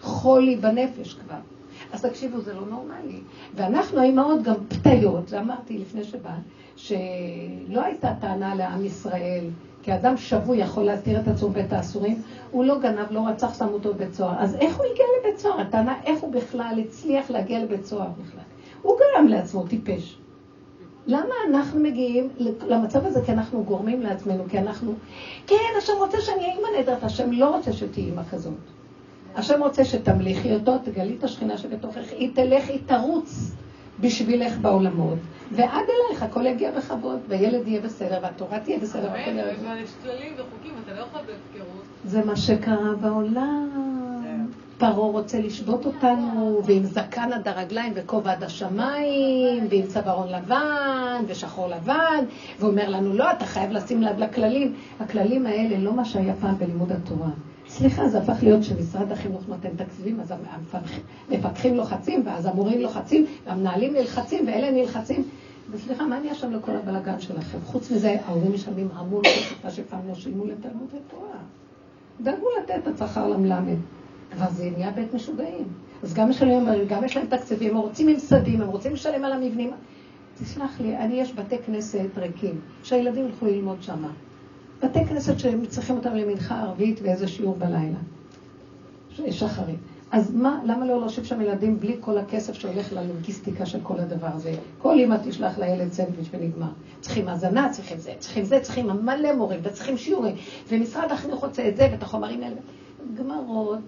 חולי בנפש כבר. אז תקשיבו, זה לא נורמלי. ואנחנו האימהות גם פתיות, זה אמרתי לפני שבאת, שלא הייתה טענה לעם ישראל, כי אדם שבוי יכול להתיר את עצמו בית האסורים, הוא לא גנב, לא רצח, שם אותו בבית סוהר. אז איך הוא הגיע לבית סוהר? הטענה איך הוא בכלל הצליח להגיע לבית סוהר בכלל. הוא גרם לעצמו טיפש. למה אנחנו מגיעים למצב הזה? כי אנחנו גורמים לעצמנו, כי אנחנו... כן, השם רוצה שאני אהיה אימא נהדרת, השם לא רוצה שתהיי אימא כזאת. השם רוצה שתמליכי אותו, תגלי את השכינה שבתוכך, היא תלך, היא תרוץ בשבילך בעולמות, ועד אלייך הכל יגיע בכבוד, וילד יהיה בסדר, והתורה תהיה בסדר, והכל יהיה בסדר. יש כללים וחוקים, אתה לא יכול בהפקרות. זה מה שקרה בעולם. פרעה רוצה לשבות אותנו, ועם זקן עד הרגליים וכובע עד השמיים, ועם צווארון לבן ושחור לבן, ואומר לנו, לא, אתה חייב לשים לב לכללים. הכללים האלה לא מה שהיה פעם בלימוד התורה. סליחה, זה הפך להיות שמשרד החינוך נותן תקציבים, אז המפקחים לוחצים, ואז המורים לוחצים, והמנהלים נלחצים, ואלה נלחצים. וסליחה, מה נהיה שם לכל הבלאגן שלכם? חוץ מזה, ההורים משלמים המון כסף, מה שפעם לא שילמו לתלמוד התורה. דאגו לתת את השכר למלמד. כבר זה נהיה בית משוגעים. אז גם משלמים, גם יש להם תקציבים, הם רוצים ממסדים, הם רוצים לשלם על המבנים. תסלח לי, אני, יש בתי כנסת ריקים, שהילדים ילכו ללמוד שם. בתי כנסת שהם צריכים אותם למנחה ערבית ואיזה שיעור בלילה. שחרית. אז מה, למה לא להושיב שם ילדים בלי כל הכסף שהולך ללוגיסטיקה של כל הדבר הזה? כל אמא תשלח לילד סנדוויץ' ונגמר. צריכים הזנה, צריכים זה, צריכים זה, צריכים מלא מורים וצריכים שיעורים. ומשרד החינוך רוצה את זה ואת החומרים האלה. גמרות,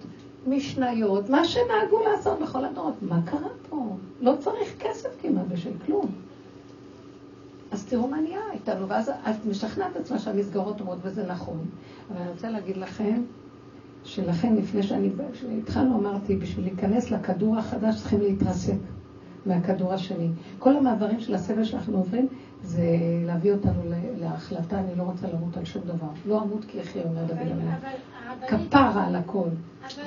משניות, מה שנהגו לעשות בכל הדורות. מה קרה פה? לא צריך כסף כמעט בשביל כלום. אז תראו מה נהיה איתנו, ואז את משכנעת עצמה שהמסגרות אומרות, וזה נכון. אבל אני רוצה להגיד לכם, שלכן לפני שאני, כשהתחלנו אמרתי, בשביל להיכנס לכדור החדש צריכים להתרסק מהכדור השני. כל המעברים של הסבל שאנחנו עוברים, זה להביא אותנו להחלטה, אני לא רוצה למות על שום דבר. לא אמות כי יחיה, אומר דוד המלך. כפרה על הכל. אבל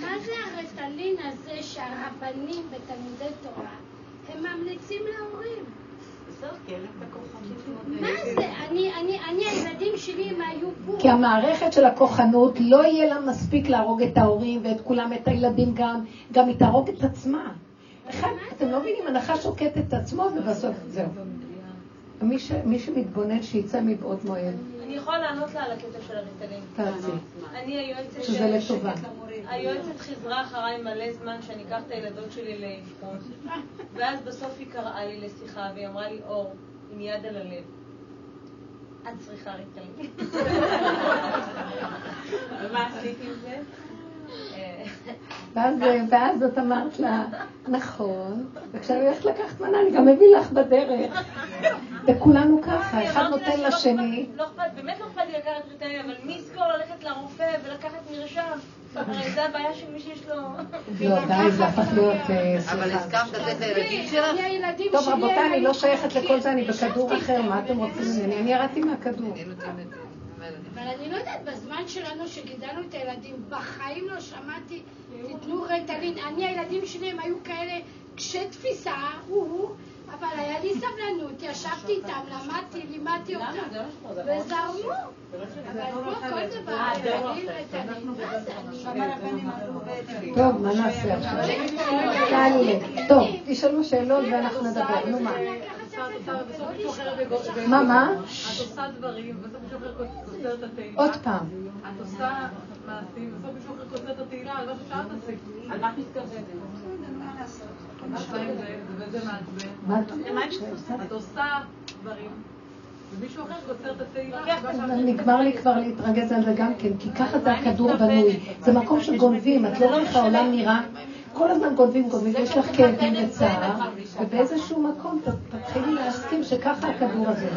מה זה הרטלין הזה שהרבנים בתלמודי תורה, הם ממליצים להורים? מה זה? אני, הילדים שלי, הם היו פה. כי המערכת של הכוחנות, לא יהיה לה מספיק להרוג את ההורים ואת כולם, את הילדים גם, גם היא תהרוג את עצמה. אחד, אתם לא מבינים, הנחש שוקט את עצמו ובסוף זהו. מי שמתבונן שיצא מבעוד מועד. אני יכולה לענות לה על הקטע של הריטלין. תעשי. אני היועצת שזה לטובה. היועצת חיזרה אחריי מלא זמן שאני אקח את הילדות שלי לאבחון. ואז בסוף היא קראה לי לשיחה והיא אמרה לי, אור, עם יד על הלב. את צריכה ריטלין. ומה עשית עם זה? ואז, ואז את אמרת לה, נכון, וכשאני הולכת לקחת מנה, אני גם מביא לך בדרך. וכולנו ככה, אחד נותן לשני. לא באמת לא אכפת לי לקחת ריטלין, אבל מי יזכור ללכת לרופא ולקחת מרשם? הרי זה הבעיה של מי שיש לו... לא, די, זה הפך להיות... אבל הסכמת לתת לילדים שלך? טוב, רבותיי, אני לא שייכת לכל זה, אני בכדור אחר, מה אתם רוצים ממני? אני ירדתי מהכדור. אבל אני לא יודעת, בזמן שלנו שגידלנו את הילדים, בחיים לא שמעתי, תיתנו רטלין. אני, הילדים שלי הם היו כאלה קשי תפיסה, הוא, אבל היה לי סבלנות, ישבתי איתם, למדתי, לימדתי אותם, וזרמו. אבל לא כל דבר, מה זה? טוב, מה נעשה עכשיו? טוב, תשאלו שאלות ואנחנו נדבר, נו מה? מה, מה? את עושה דברים, בסוף מישהו אחר כוסר את. עוד פעם. את עושה מעשים, בסוף מישהו אחר כוסר את התהילה על משהו שאת עשית. על מה את מתכוונת? וזה מעצבן. את עושה דברים. ומישהו אחר כוסר את התהילה. נגמר לי כבר להתרגז על זה גם כן, כי ככה זה הכדור בנוי. זה מקום שגונבים, את לא רואה איך העולם נראה. כל הזמן גונבים, גונבים, יש לך כאבים וצער, ובאיזשהו מקום תתחילי להסכים שככה הכדור הזה.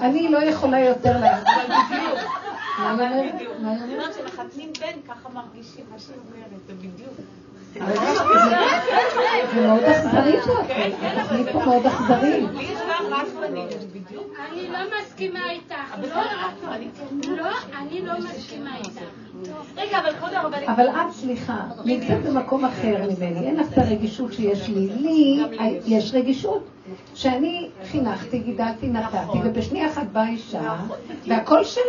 אני לא יכולה יותר לה... מה היא אומרת? אני אומרת שמחתנים בן, ככה מרגישים מה שהיא אומרת, זה בדיוק. זה מאוד אכזרי פה, התוכנית פה מאוד אכזרי. אני לא מסכימה איתך. לא, אני לא מסכימה איתך. רגע, אבל כבוד הרבנית... אבל את, סליחה, נמצאת במקום אחר ממני, אין לך את הרגישות שיש לי. לי יש רגישות. שאני חינכתי, גידלתי, נתתי, ובשנייה אחת באה אישה, והכל שלה,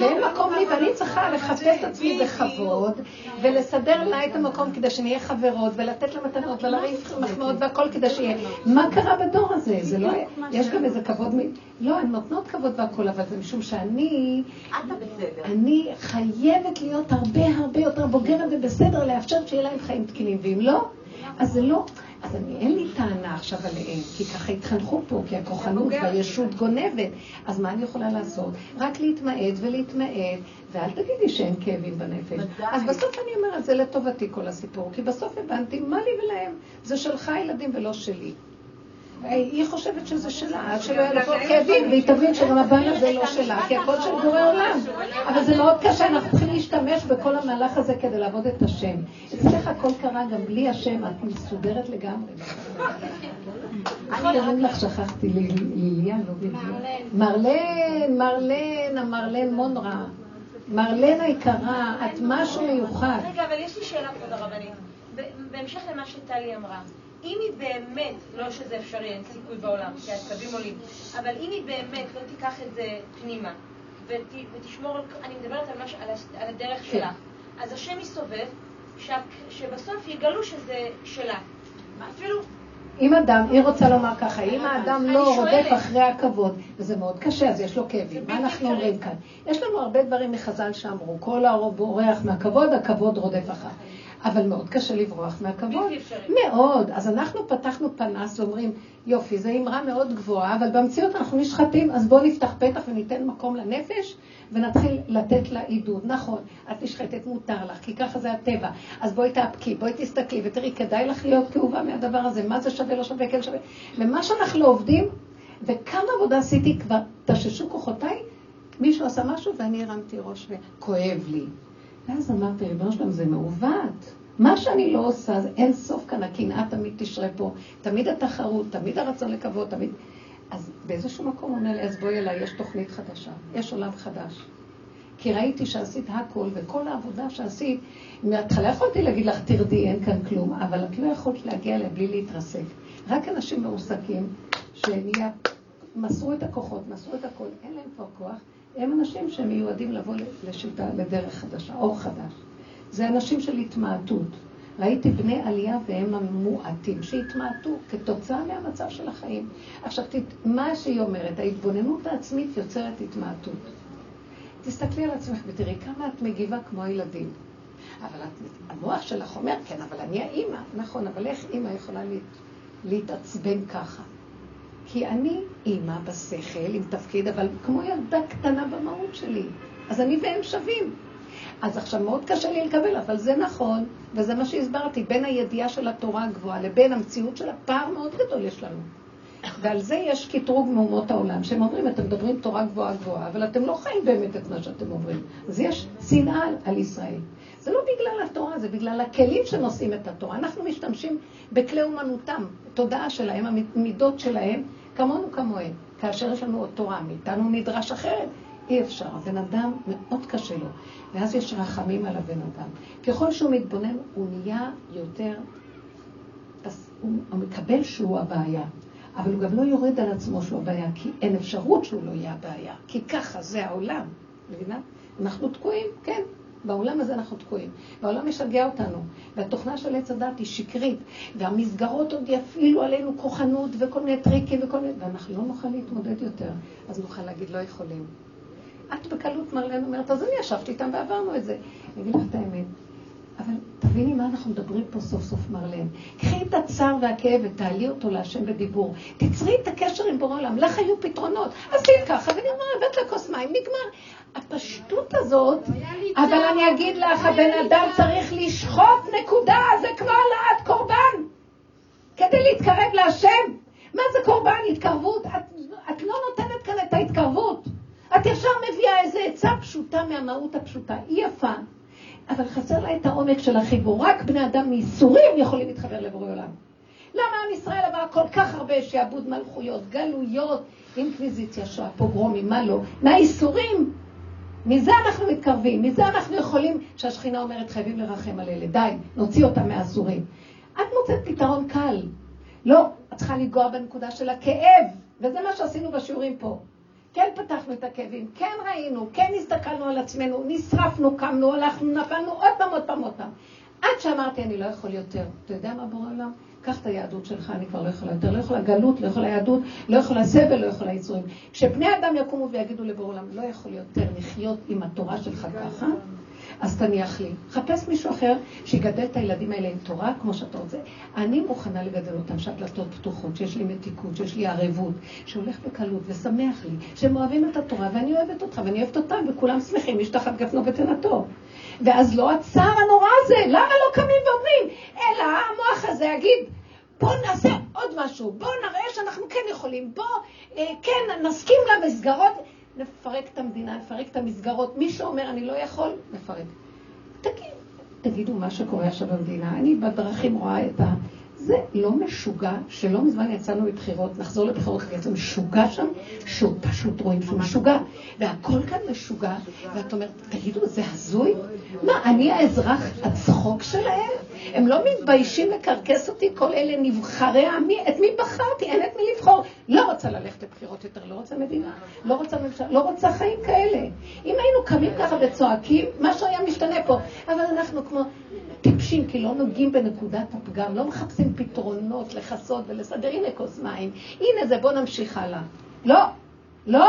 ואין מקום לי, ואני צריכה לחפש את עצמי בכבוד, ולסדר לה את המקום כדי שנהיה חברות, ולתת לה מתנות, ולריב מחמאות והכל כדי שיהיה. מה קרה בדור הזה? זה לא... יש גם איזה כבוד מ... לא, הן נותנות כבוד והכל, אבל זה משום שאני... אני חייבת להיות הרבה הרבה יותר בוגרת ובסדר, לאפשר שיהיה להם חיים תקינים, ואם לא, אז זה לא... אז אני, אין לי טענה עכשיו עליהם, כי ככה התחנכו פה, כי הכוחנות והישות גונבת. אז מה אני יכולה לעשות? רק להתמעט ולהתמעט, ואל תגידי שאין כאבים בנפש. אז בסוף אני אומרת, זה לטובתי כל הסיפור, כי בסוף הבנתי מה לי ולהם. זה שלך הילדים ולא שלי. היא חושבת שזה שלה, עד שלא יהיה לה כאבים, והיא תבין שגם הבן הזה לא שלה, כי הכל של בורא עולם. אבל זה מאוד קשה, אנחנו צריכים להשתמש בכל המהלך הזה כדי לעבוד את השם. אצלך הכל קרה גם בלי השם, את מסודרת לגמרי. קוראים לך, שכחתי, ליליה, לא. מרלן, מרלן, המרלן מונרה. מרלן היקרה, את משהו מיוחד. רגע, אבל יש לי שאלה, כבוד הרבנית. בהמשך למה שטלי אמרה. אם היא באמת, לא שזה אפשרי, אין סיכוי בעולם, כי העצבים עולים, אבל אם היא באמת לא תיקח את זה פנימה, ות, ותשמור, אני מדברת על, מש, על, על הדרך כן. שלה, אז השם יסובב, שבסוף יגלו שזה שלה. אפילו... אם אדם, היא רוצה לומר ככה, אם האדם לא רודף אחרי הכבוד, וזה מאוד קשה, אז יש לו כאבים. מה אנחנו אומרים כאן? יש לנו הרבה דברים מחז"ל שאמרו, כל הרוב בורח מהכבוד, הכבוד רודף אחריו. אבל מאוד קשה לברוח מהכבוד. מאוד. אז אנחנו פתחנו פנס ואומרים, יופי, זו אמרה מאוד גבוהה, אבל במציאות אנחנו נשחטים, אז בואו נפתח פתח וניתן מקום לנפש, ונתחיל לתת לה עידוד. נכון, את נשחטת, מותר לך, כי ככה זה הטבע. אז בואי תאפקי, בואי תסתכלי, ותראי, כדאי לך להיות כאובה מהדבר הזה, מה זה שווה, לא שווה, כן שווה. ומה שאנחנו לא עובדים, וכמה עבודה עשיתי כבר, תששו כוחותיי, מישהו עשה משהו ואני הרמתי ראש וכואב לי. ואז אמרתי, ריבונו שלום, זה מעוות. מה שאני לא עושה, אין סוף כאן, הקנאה תמיד תשרה פה, תמיד התחרות, תמיד הרצון לכבוד, תמיד... אז באיזשהו מקום הוא אומר לי, אז בואי אליי, יש תוכנית חדשה, יש עולם חדש. כי ראיתי שעשית הכל, וכל העבודה שעשית, מההתחלה יכולתי להגיד לך, תרדי, אין כאן כלום, אבל את לא יכולת להגיע אליה בלי להתרסק. רק אנשים מרוסקים, שנהיה, מסרו את הכוחות, מסרו את הכל, אין להם כבר כוח, הם אנשים שמיועדים לבוא לשיטה, לדרך חדשה, אור חדש. זה אנשים של התמעטות. ראיתי בני עלייה והם המועטים שהתמעטו כתוצאה מהמצב של החיים. עכשיו, מה שהיא אומרת, ההתבוננות העצמית יוצרת התמעטות. תסתכלי על עצמך ותראי כמה את מגיבה כמו הילדים. אבל את, המוח שלך אומר, כן, אבל אני האימא. נכון, אבל איך אימא יכולה להת, להתעצבן ככה? כי אני אימא בשכל עם תפקיד, אבל כמו ילדה קטנה במהות שלי. אז אני והם שווים. אז עכשיו מאוד קשה לי לקבל, אבל זה נכון, וזה מה שהסברתי, בין הידיעה של התורה הגבוהה לבין המציאות של הפער מאוד גדול יש לנו. ועל זה יש קטרוג מאומות העולם, שהם אומרים, אתם מדברים תורה גבוהה גבוהה, אבל אתם לא חיים באמת את מה שאתם אומרים. אז יש שנאה על ישראל. זה לא בגלל התורה, זה בגלל הכלים שנושאים את התורה. אנחנו משתמשים בכלי אומנותם, תודעה שלהם, המידות שלהם, כמונו כמוהם. כאשר יש לנו עוד תורה, מאיתנו נדרש אחרת. אי אפשר. הבן אדם מאוד קשה לו. ואז יש רחמים על הבן אדם. ככל שהוא מתבונן, הוא נהיה יותר, הוא, הוא מקבל שהוא הבעיה. אבל הוא גם לא יורד על עצמו שהוא הבעיה, כי אין אפשרות שהוא לא יהיה הבעיה. כי ככה זה העולם, מבינה? אנחנו תקועים, כן. בעולם הזה אנחנו תקועים. והעולם משגע אותנו. והתוכנה של עץ הדת היא שקרית. והמסגרות עוד יפעילו עלינו כוחנות וכל מיני טריקים וכל מיני... ואנחנו לא נוכל להתמודד יותר. אז נוכל להגיד, לא יכולים. את בקלות מרלן אומרת, אז אני ישבתי איתם ועברנו את זה. אני אגיד לך את האמת, אבל תביני מה אנחנו מדברים פה סוף סוף מרלן. קחי את הצער והכאב ותעלי אותו להשם בדיבור. תצרי את הקשר עם בורא עולם, לך היו פתרונות. עשית ככה ונגמר, הבאת לה כוס מים, נגמר. הפשטות הזאת, אבל אני אגיד לך, הבן אדם צריך לשחוט נקודה, זה כמו העלאת קורבן. כדי להתקרב להשם. מה זה קורבן? התקרבות. את, את לא נותנת כאן את ההתקרבות. את ישר מביאה איזו עצה פשוטה מהמהות הפשוטה. היא יפה, אבל חסר לה את העומק של החיבור. רק בני אדם מייסורים יכולים להתחבר לבורא עולם. למה עם ישראל עבר כל כך הרבה שעבוד מלכויות, גלויות, אינקוויזיציה, שואה, פוגרומים, מה לא? מהייסורים. מזה אנחנו מתקרבים, מזה אנחנו יכולים, שהשכינה אומרת חייבים לרחם על אלה. די, נוציא אותם מהאסורים. את מוצאת פתרון קל. לא, את צריכה לנגוע בנקודה של הכאב, וזה מה שעשינו בשיעורים פה. כן פתחנו את הכאבים, כן ראינו, כן הסתכלנו על עצמנו, נשרפנו, קמנו, הלכנו, נפלנו עוד פעם, עוד פעם, עוד פעם. עד שאמרתי, אני לא יכול יותר. אתה יודע מה בורא עולם? קח את היהדות שלך, אני כבר לא יכולה יותר, לא יכולה גלות, לא יכולה יהדות, לא יכולה סבל, לא יכולה ייסורים. כשבני אדם יקומו ויגידו לבורא עולם, לא יכול יותר לחיות עם התורה שלך ככה, אז תניח לי. חפש מישהו אחר שיגדל את הילדים האלה עם תורה, כמו שאתה רוצה. אני מוכנה לגדל אותם שהדלתות פתוחות, שיש לי מתיקות, שיש לי ערבות, שהולך בקלות ושמח לי, שהם אוהבים את התורה, ואני אוהבת אותך, ואני אוהבת אותם, וכולם שמחים, יש תחת גפנו ותנתו. ואז לא הצער הנורא הזה, למה לא קמים ואומרים? אלא המוח הזה יגיד, בואו נעשה עוד משהו, בואו נראה שאנחנו כן יכולים, בואו אה, כן נסכים למסגרות. נפרק את המדינה, נפרק את המסגרות. מי שאומר אני לא יכול, נפרק. תגיד, תגידו מה שקורה עכשיו במדינה. אני בדרכים רואה את ה... זה לא משוגע, שלא מזמן יצאנו מבחירות, נחזור לבחירות, יצא משוגע שם, שהוא פשוט רואים שהוא משוגע. והכל כאן משוגע, ואת אומרת, תגידו, זה הזוי? מה, אני האזרח הצחוק שלהם? הם לא מתביישים לקרקס אותי, כל אלה נבחרי העמי, את מי בחרתי? אין את מי לבחור. לא רוצה ללכת לבחירות יותר, לא רוצה מדינה, לא רוצה ממשלה, לא רוצה חיים כאלה. אם היינו קמים ככה וצועקים, משהו היה משתנה פה. אבל אנחנו כמו טיפשים, כי לא נוגעים בנקודת הפגם, לא מחפשים פתרונות לכסות ולסדר. הנה כוס מים, הנה זה, בוא נמשיך הלאה. לא, לא.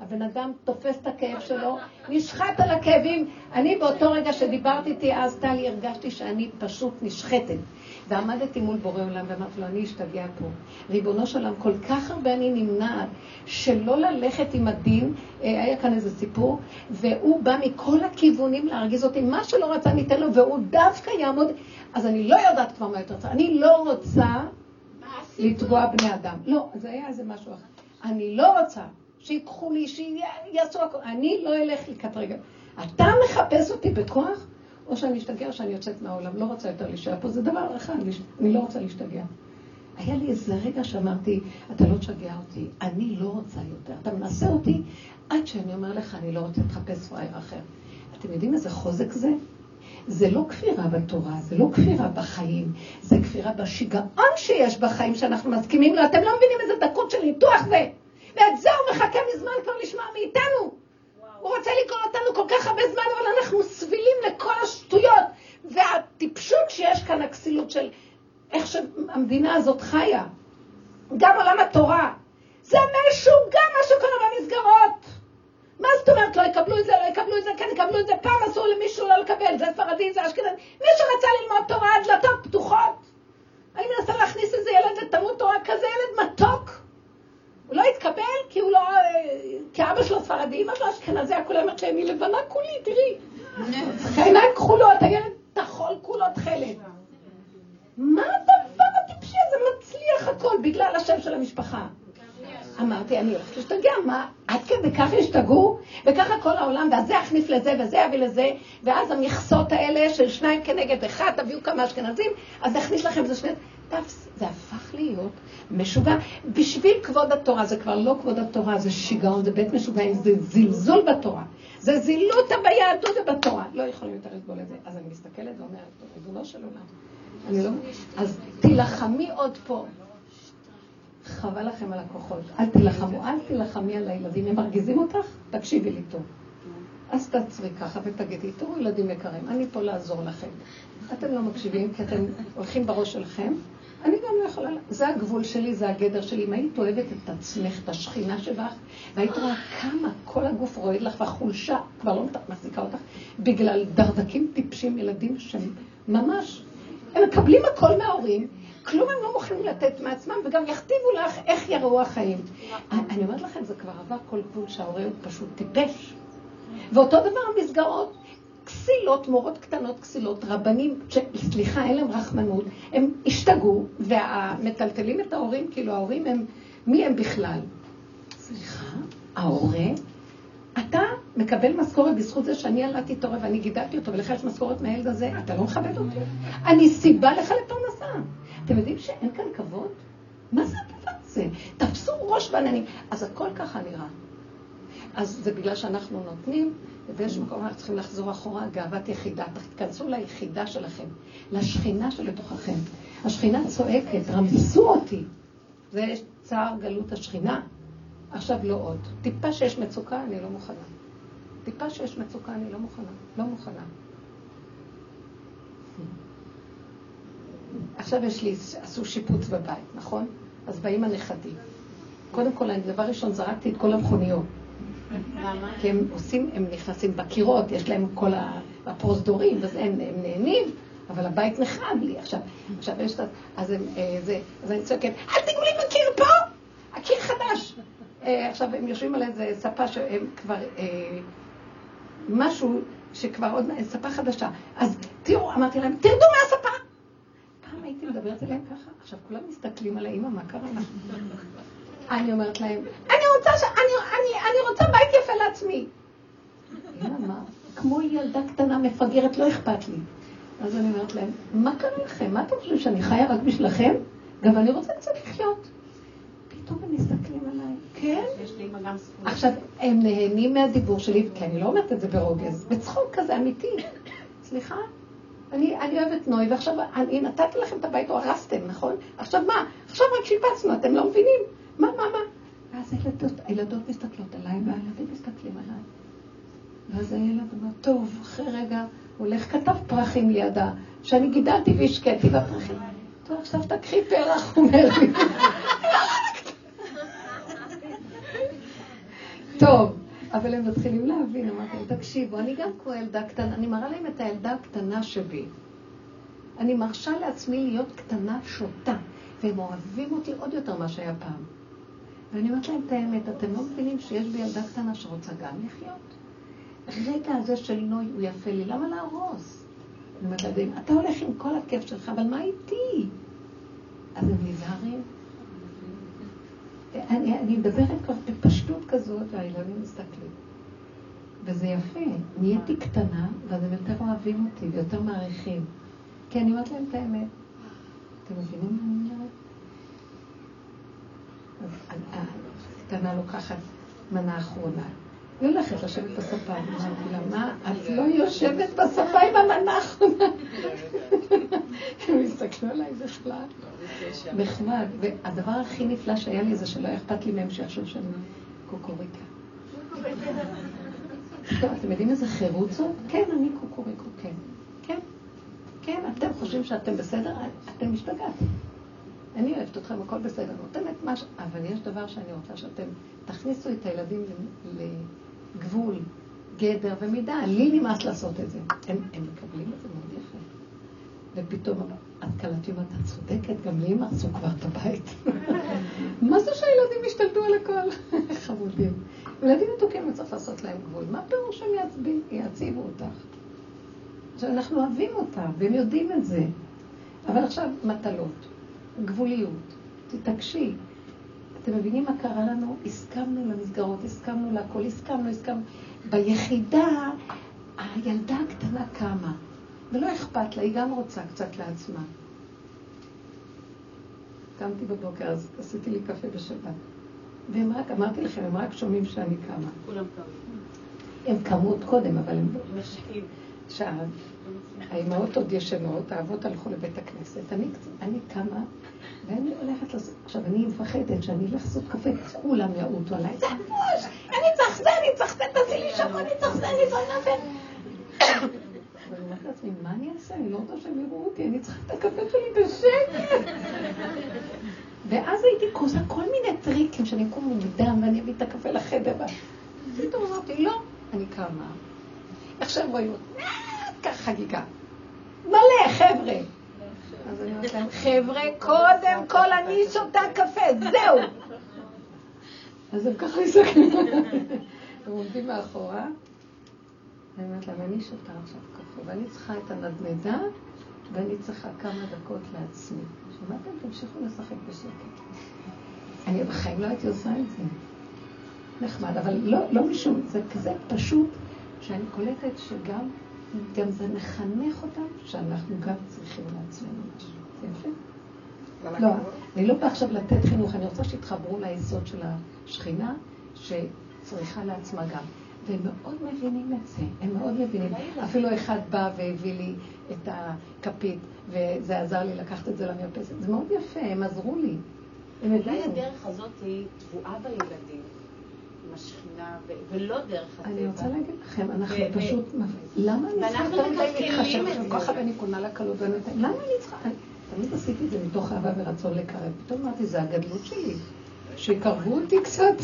הבן אדם תופס את הכאב שלו, [laughs] נשחט על הכאבים. אני באותו רגע שדיברתי איתי אז, טלי, הרגשתי שאני פשוט נשחטת. ועמדתי מול בורא עולם ואמרתי לו, אני אשתגע פה. ריבונו של עולם, כל כך הרבה אני נמנעת שלא ללכת עם הדין, אה, היה כאן איזה סיפור, והוא בא מכל הכיוונים להרגיז אותי, מה שלא רצה ניתן לו, והוא דווקא יעמוד, אז אני לא יודעת כבר מה יותר צריך. אני לא רוצה לתבוע בני אדם. לא, זה היה איזה משהו אחר. אני לא רוצה. שיקחו לי, שיעשו הכול. אני לא אלך לקראת רגע. אתה מחפש אותי בכוח, או שאני אשתגע או שאני יוצאת מהעולם. לא רוצה יותר להישאר פה. זה דבר אחד, אני לא רוצה להשתגע. היה לי איזה רגע שאמרתי, אתה לא תשגע אותי, אני לא רוצה יותר. אתה מנסה אותי עד שאני אומר לך, אני לא רוצה לחפש פראייר אחר. אתם יודעים איזה חוזק זה? זה לא כפירה בתורה, זה לא כפירה בחיים, זה כפירה בשיגעון שיש בחיים שאנחנו מסכימים לו. אתם לא מבינים איזה דקות של ניתוח ו... ואת זה הוא מחכה מזמן כבר לשמוע מאיתנו. הוא רוצה לקרוא אותנו כל כך הרבה זמן, אבל אנחנו סבילים לכל השטויות. והטיפשות שיש כאן, הכסילות של איך שהמדינה הזאת חיה. גם עולם התורה. זה משוגע מה שקורה במסגרות. מה זאת אומרת לא יקבלו את זה, לא יקבלו את זה, כן יקבלו את זה, פעם אסור למישהו לא לקבל, זה ספרדי, זה אשכנזי. מי שרצה ללמוד תורה, הדלתות פתוחות. אני מנסה להכניס איזה ילד לתלמוד תורה, כזה ילד מתוק. הוא לא התקבל כי הוא לא... כי אבא שלו ספרדי, אמא שלו אשכנזי, כולה אומרת שאני לבנה כולי, תראי. העיניים כחולות, הילד טחול כולו תכלת. מה הדבר הטיפשי הזה מצליח הכל בגלל השם של המשפחה? אמרתי, אני הולכת להשתגע, מה? עד כדי כך ישתגעו? וככה כל העולם, ואז זה יחניף לזה וזה יביא לזה, ואז המכסות האלה של שניים כנגד אחד, תביאו כמה אשכנזים, אז יכניס לכם, זה שני... זה הפך להיות משוגע. בשביל כבוד התורה, זה כבר לא כבוד התורה, זה שיגעון, זה בית משוגעים, זה זלזול בתורה. זה זילות ביהדות ובתורה. לא יכולים יותר לסבול את זה. אז אני מסתכלת ואומרת, ריבונו של עולם. אני לא... אז תילחמי עוד פה. חבל לכם על הכוחות. אל תילחמו, אל תילחמי על הילדים. הם מרגיזים אותך? תקשיבי לי טוב. אז תעצרי ככה ותגידי, תראו ילדים יקרים, אני פה לעזור לכם. אתם לא מקשיבים כי אתם הולכים בראש שלכם, אני גם לא יכולה, זה הגבול שלי, זה הגדר שלי. אם היית אוהבת את עצמך, את השכינה שלך, והיית רואה כמה כל הגוף רועד לך, והחולשה כבר לא מחזיקה אותך, בגלל דרדקים טיפשים, ילדים שהם ממש, הם מקבלים הכל מההורים, כלום הם לא מוכנים לתת מעצמם, וגם יכתיבו לך איך יראו החיים. אני אומרת לכם, זה כבר עבר כל גבול שההורה פשוט טיפש. ואותו דבר המסגרות. כסילות, מורות קטנות כסילות, רבנים, סליחה, אין להם רחמנות, הם השתגעו, והמטלטלים את ההורים, כאילו ההורים הם, מי הם בכלל? סליחה, ההורה? אתה מקבל משכורת בזכות זה שאני ילדתי את ההורה ואני גידלתי אותו, ולך יש משכורת מהילד הזה, אתה לא מכבד אותי. אני סיבה לך לפרנסה. אתם יודעים שאין כאן כבוד? מה זה הדבר הזה? תפסו ראש בעננים. אז הכל ככה נראה. אז זה בגלל שאנחנו נותנים, ובאיזשהו מקום אנחנו צריכים לחזור אחורה, גאוות יחידה. תיכנסו ליחידה שלכם, לשכינה שלתוככם. השכינה צועקת, רמסו אותי. זה צער גלות השכינה. עכשיו לא עוד. טיפה שיש מצוקה, אני לא מוכנה. טיפה שיש מצוקה, אני לא מוכנה. לא מוכנה. עכשיו יש לי, עשו שיפוץ בבית, נכון? אז באים הנכדים. קודם כל, אני דבר ראשון זרקתי את כל המכוניות. כי הם עושים, הם נכנסים בקירות, יש להם כל הפרוזדורים, אז הם, הם נהנים, אבל הבית נחרד לי. עכשיו, עכשיו יש את אז הם, אה, זה, אז אני צועקת, אל תיגעו לי בקיר פה! הקיר חדש! אה, עכשיו, הם יושבים על איזה ספה שהם כבר, אה, משהו שכבר עוד, ספה חדשה. אז תראו, אמרתי להם, תרדו מהספה! פעם הייתי מדברת אליהם ככה, עכשיו כולם מסתכלים על האימא, מה קרה לה? אני אומרת להם, אני רוצה, ש... אני, אני, אני רוצה בית יפה לעצמי. אמא, כמו ילדה קטנה מפגרת, לא אכפת לי. אז אני אומרת להם, מה קרה לכם? מה אתם חושבים, שאני חיה רק בשבילכם? גם אני רוצה קצת לחיות. פתאום הם מסתכלים עליי, כן? יש לי אימא גם זכות. עכשיו, הם נהנים מהדיבור שלי, כי אני לא אומרת את זה ברוגז, בצחוק כזה אמיתי. סליחה? אני, אני אוהבת נוי, ועכשיו אני נתתי לכם את הבית, או הרסתם, נכון? עכשיו מה? עכשיו רק שיפצנו, אתם לא מבינים? מה, מה, מה? ואז הילדות, הילדות מסתכלות עליי, והילדים מסתכלים עליי. ואז הילד אומר, טוב, אחרי רגע, הולך, כתב פרחים לידה, שאני גידלתי והשקיתי בפרחים. טוב, עכשיו תקחי פרח, הוא אומר לי. [laughs] טוב, אבל הם מתחילים להבין, אמרתי להם, תקשיבו, אני גם כמו ילדה קטנה, אני מראה להם את הילדה הקטנה שבי. אני מרשה לעצמי להיות קטנה שוטה, והם אוהבים אותי עוד יותר ממה שהיה פעם. ואני אומרת להם את האמת, אתם לא מבינים שיש בי ילדה קטנה שרוצה גם לחיות? הרגע הזה של נוי הוא יפה לי, למה להרוס? אני אומרת להם, אתה הולך עם כל הכיף שלך, אבל מה איתי? אז הם נזהרים. אני, אני מדברת כבר בפשטות כזאת, והילדים מסתכלים. וזה יפה, נהייתי קטנה, ואז הם יותר אוהבים אותי ויותר מעריכים. כי אני אומרת להם את האמת. אתם מבינים מה אני אומרת? אז הקטנה לוקחת מנה אחרונה. היא הולכת לשבת בספה, אמרתי לה, מה, את לא יושבת המנה האחרונה? [laughs] הם הסתכלו עליי בכלל. נחמד. והדבר הכי נפלא שהיה לי זה שלא אכפת לי מהם שיחשוב שאני קוקוריקה. [laughs] אתם יודעים איזה חירות זאת? כן, אני קוקוריקו, כן. כן, כן, אתם חושבים שאתם בסדר? אתם השתגעתם. אני אוהבת אתכם, הכל בסדר, נותנת משהו, אבל יש דבר שאני רוצה שאתם תכניסו את הילדים לגבול, גדר ומידה. לי נמאס לעשות את זה. הם, הם מקבלים את זה מאוד יפה. ופתאום את קלטתי אומרת, את צודקת, גם לי הם הרסו כבר את הבית. [laughs] מה זה שהילדים השתלטו על הכל? [laughs] חמודים. ילדים מתוקים, צריך לעשות להם גבול. מה פירוש שהם יעציבו אותך? עכשיו, אנחנו אוהבים אותם, והם יודעים את זה. אבל עכשיו, מטלות. גבוליות. תתעקשי. אתם מבינים מה קרה לנו? הסכמנו למסגרות, הסכמנו להכל, הסכמנו, הסכמנו. ביחידה, הילדה הקטנה קמה, ולא אכפת לה, היא גם רוצה קצת לעצמה. קמתי בבוקר, אז עשיתי לי קפה בשבת. והם רק, אמרתי לכם, הם רק שומעים שאני קמה. כולם קמו. הם קמו עוד קודם, אבל הם... משקים. עכשיו, האימהות עוד ישנות, האבות הלכו לבית הכנסת. אני, אני קמה, ואני הולכת לעשות... עכשיו, אני מפחדת שאני אלך לעשות קפה, כולם יעוטו עליי. זה הפוש! אני צריך זה, אני צריך זה, תעשי לי שבוע, אני צריך זה, אני צריך זה. ואני אומרת לעצמי, מה אני אעשה? אני לא רוצה שהם יראו אותי, אני צריכה את הקפה שלי בשקט. ואז הייתי קוזה כל מיני טריקים שאני אקום מוקדם ואני אביא את הקפה לחדר. פתאום אמרתי, לא, אני קמה. עכשיו רואים אותי, ככה חגיגה. מלא, חבר'ה. חבר'ה, קודם כל אני שותה קפה, זהו. אז הם ככה מסתכלים. הם עומדים מאחורה. אני אומרת להם, אני שותה עכשיו קפה, ואני צריכה את הנדנדה, ואני צריכה כמה דקות לעצמי. שמעתם? תמשיכו לשחק בשקט. אני בחיים לא הייתי עושה את זה. נחמד, אבל לא, לא משום, זה כזה פשוט, שאני קולטת שגם גם זה מחנך אותם שאנחנו גם צריכים לעצמנו משהו. זה יפה. לא, אני לא באה עכשיו לתת חינוך, אני רוצה שיתחברו ליסוד של השכינה, שצריכה לעצמה גם. והם מאוד מבינים את זה, הם מאוד מבינים. אפילו אחד בא והביא לי את הכפית, וזה עזר לי לקחת את זה למרפסת. זה מאוד יפה, הם עזרו לי. הם אולי הדרך הזאת היא טבועה בילדים. השכינה, ולא דרך הטבע. אני רוצה להגיד לכם, אנחנו פשוט... למה אני צריכה יותר מדי להתחשב כל כך הרבה אני קונה לה קלות למה אני צריכה... תמיד עשיתי את זה מתוך אהבה ורצון לקרב. פתאום אמרתי, זה הגדלות שלי. שיקרבו אותי קצת.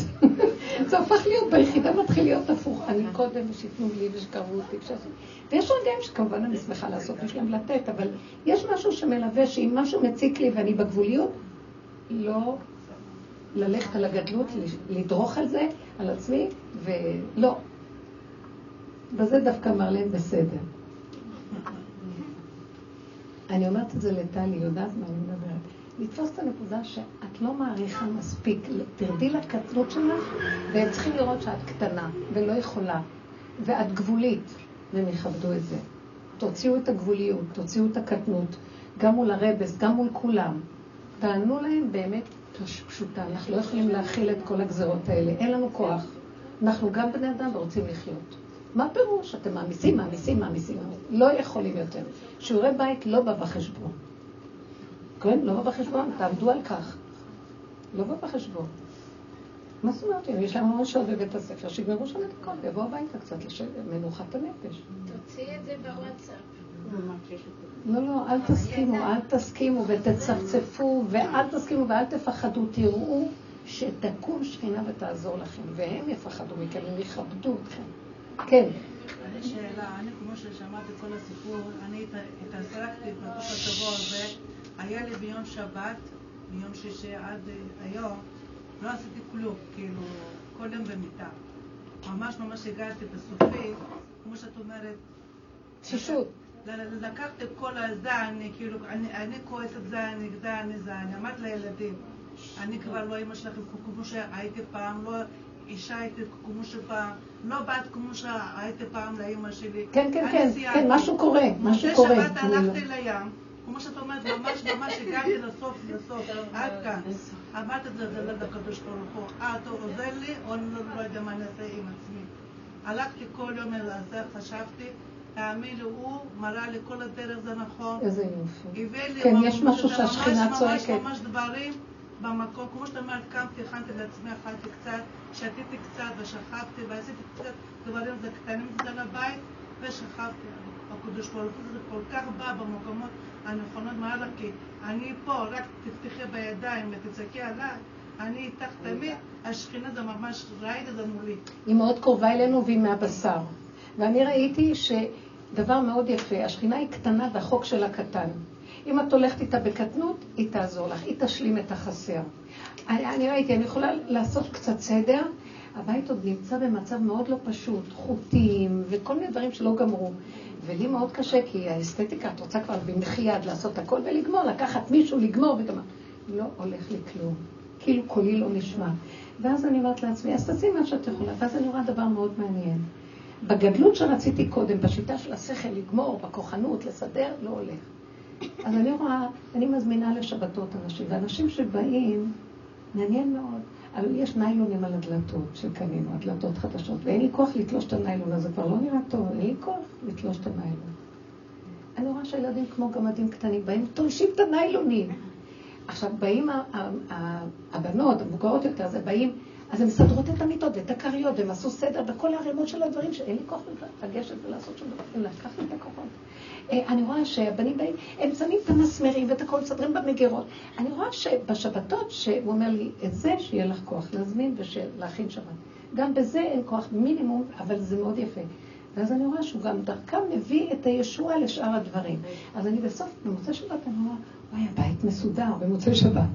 [laughs] זה הפך להיות, ביחידה מתחיל להיות הפוך. אני קודם, ושייתנו לי ושיקרבו אותי. ויש רגעים שכמובן אני שמחה לעשות, יש להם לתת, אבל יש משהו שמלווה, שאם משהו מציק לי ואני בגבוליות, לא ללכת על הגדלות, לדרוך על זה, על עצמי, ולא. בזה דווקא מרלן בסדר. אני אומרת את זה לטלי, יודעת מה אני מדברת. לתפוס את הנקודה שאת לא מעריכה מספיק. תרדי לקטנות שלך, והם צריכים לראות שאת קטנה ולא יכולה, ואת גבולית, והם יכבדו את זה. תוציאו את הגבוליות, תוציאו את הקטנות, גם מול הרבס, גם מול כולם. תענו להם באמת פשוטה. אנחנו לא יכולים להכיל את כל הגזרות האלה. אין לנו כוח. אנחנו גם בני אדם ורוצים לחיות. מה פירוש? אתם מעמיסים, מעמיסים, מעמיסים. לא יכולים יותר. שיעורי בית לא בא בחשבון. כן, לא בא בחשבון, תעמדו על כך. לא בא בחשבון. מה זאת אומרת? אם יש להם המון שעות בבית הספר, שיגמרו שם את הכל ויבואו הביתה קצת למנוחת הנפש. תוציא את זה בוואטסאפ. לא, לא, אל תסכימו, אל תסכימו ותצפצפו ואל תסכימו ואל תפחדו, תראו שתקום שכינה ותעזור לכם, והם יפחדו מכם, הם יכבדו אתכם. כן. שאלה, אני כמו ששמעתי כל הסיפור, אני התעסקתי בתוך השבוע הזה, היה לי ביום שבת, מיום שישי עד היום, לא עשיתי כלום, כאילו, כל יום במיטה. ממש ממש הגעתי בסופי, כמו שאת אומרת, תשישות. לקחתי כל אני כאילו, אני, אני כועסת זה, זה, אני זה, אני אמרתי לילדים, אני כבר לא אימא שלכם כמו שהייתי פעם, לא אישה הייתי כמו שפעם, לא בת כמו שהייתי פעם לאימא שלי. כן, כן, כן, כן, משהו קורה, משהו קורה. בשבת הלכתי לים. כמו שאת אומרת, ממש ממש הגעתי לסוף, לסוף, עד כאן. אמרתי את זה לקדוש ברוך הוא, אה, אתה עוזר לי, או אני לא יודע מה אני אעשה עם עצמי. הלכתי כל יום לזה, חשבתי, לי, הוא מראה לי כל הדרך, זה נכון. איזה יופי. כן, יש משהו שהשכינה צועקת. ממש ממש דברים במקום, כמו שאת אומרת, קמתי, הכנתי לעצמי, אכלתי קצת, שתיתי קצת ושכבתי ועשיתי קצת דברים זה קטנים קצת לבית ושכבתי. הקדוש ברוך הוא זה כל כך בא במקומות הנכונות מעלה, כי אני פה, רק תפתחי בידיים ותצעקי עליי. אני איתך תמיד, השכינה זה ממש, ראית את זה מולי. היא מאוד קרובה אלינו והיא מהבשר. ואני ראיתי שדבר מאוד יפה, השכינה היא קטנה והחוק שלה קטן. אם את הולכת איתה בקטנות, היא תעזור לך, היא תשלים את החסר. אני, אני ראיתי, אני יכולה לעשות קצת סדר, הבית עוד נמצא במצב מאוד לא פשוט, חוטים וכל מיני דברים שלא גמרו. ולי מאוד קשה, כי האסתטיקה, את רוצה כבר במחי יד לעשות הכל ולגמור, לקחת מישהו, לגמור וגמר. לא הולך לי כלום. כאילו קולי לא נשמע. ואז אני אומרת לעצמי, אז תעשי מה שאת יכולה. ואז אני רואה דבר מאוד מעניין. בגדלות שרציתי קודם, בשיטה של השכל לגמור, בכוחנות, לסדר, לא הולך. אז אני רואה, אני מזמינה לשבתות אנשים, ואנשים שבאים, מעניין מאוד, אבל יש ניילונים על הדלתות שקנינו, הדלתות חדשות, ואין לי כוח לתלוש את הניילון הזה, כבר לא נראה טוב, אין לי כוח לתלוש את הניילון. אני רואה שהילדים כמו גמדים קטנים באים, תולשים את הניילונים. עכשיו, באים הבנות, המבוגרות יותר, זה באים, אז הן מסדרות את המיטות ואת הכריות, והם עשו סדר בכל הערימות של הדברים שאין לי כוח לגשת ולעשות שום דבר, אין לקח לי את הכוחות. אה, אני רואה שהבנים באים, הם שמים את המסמרים ואת הכל, מסדרים במגירות. אני רואה שבשבתות, שהוא אומר לי, את זה שיהיה לך כוח להזמין ולהכין שבת. גם בזה אין כוח מינימום, אבל זה מאוד יפה. ואז אני רואה שהוא גם דרכם מביא את הישועה לשאר הדברים. אז אני בסוף, במוצאי שבת, אני רואה, וואי, הבית מסודר במוצאי שבת.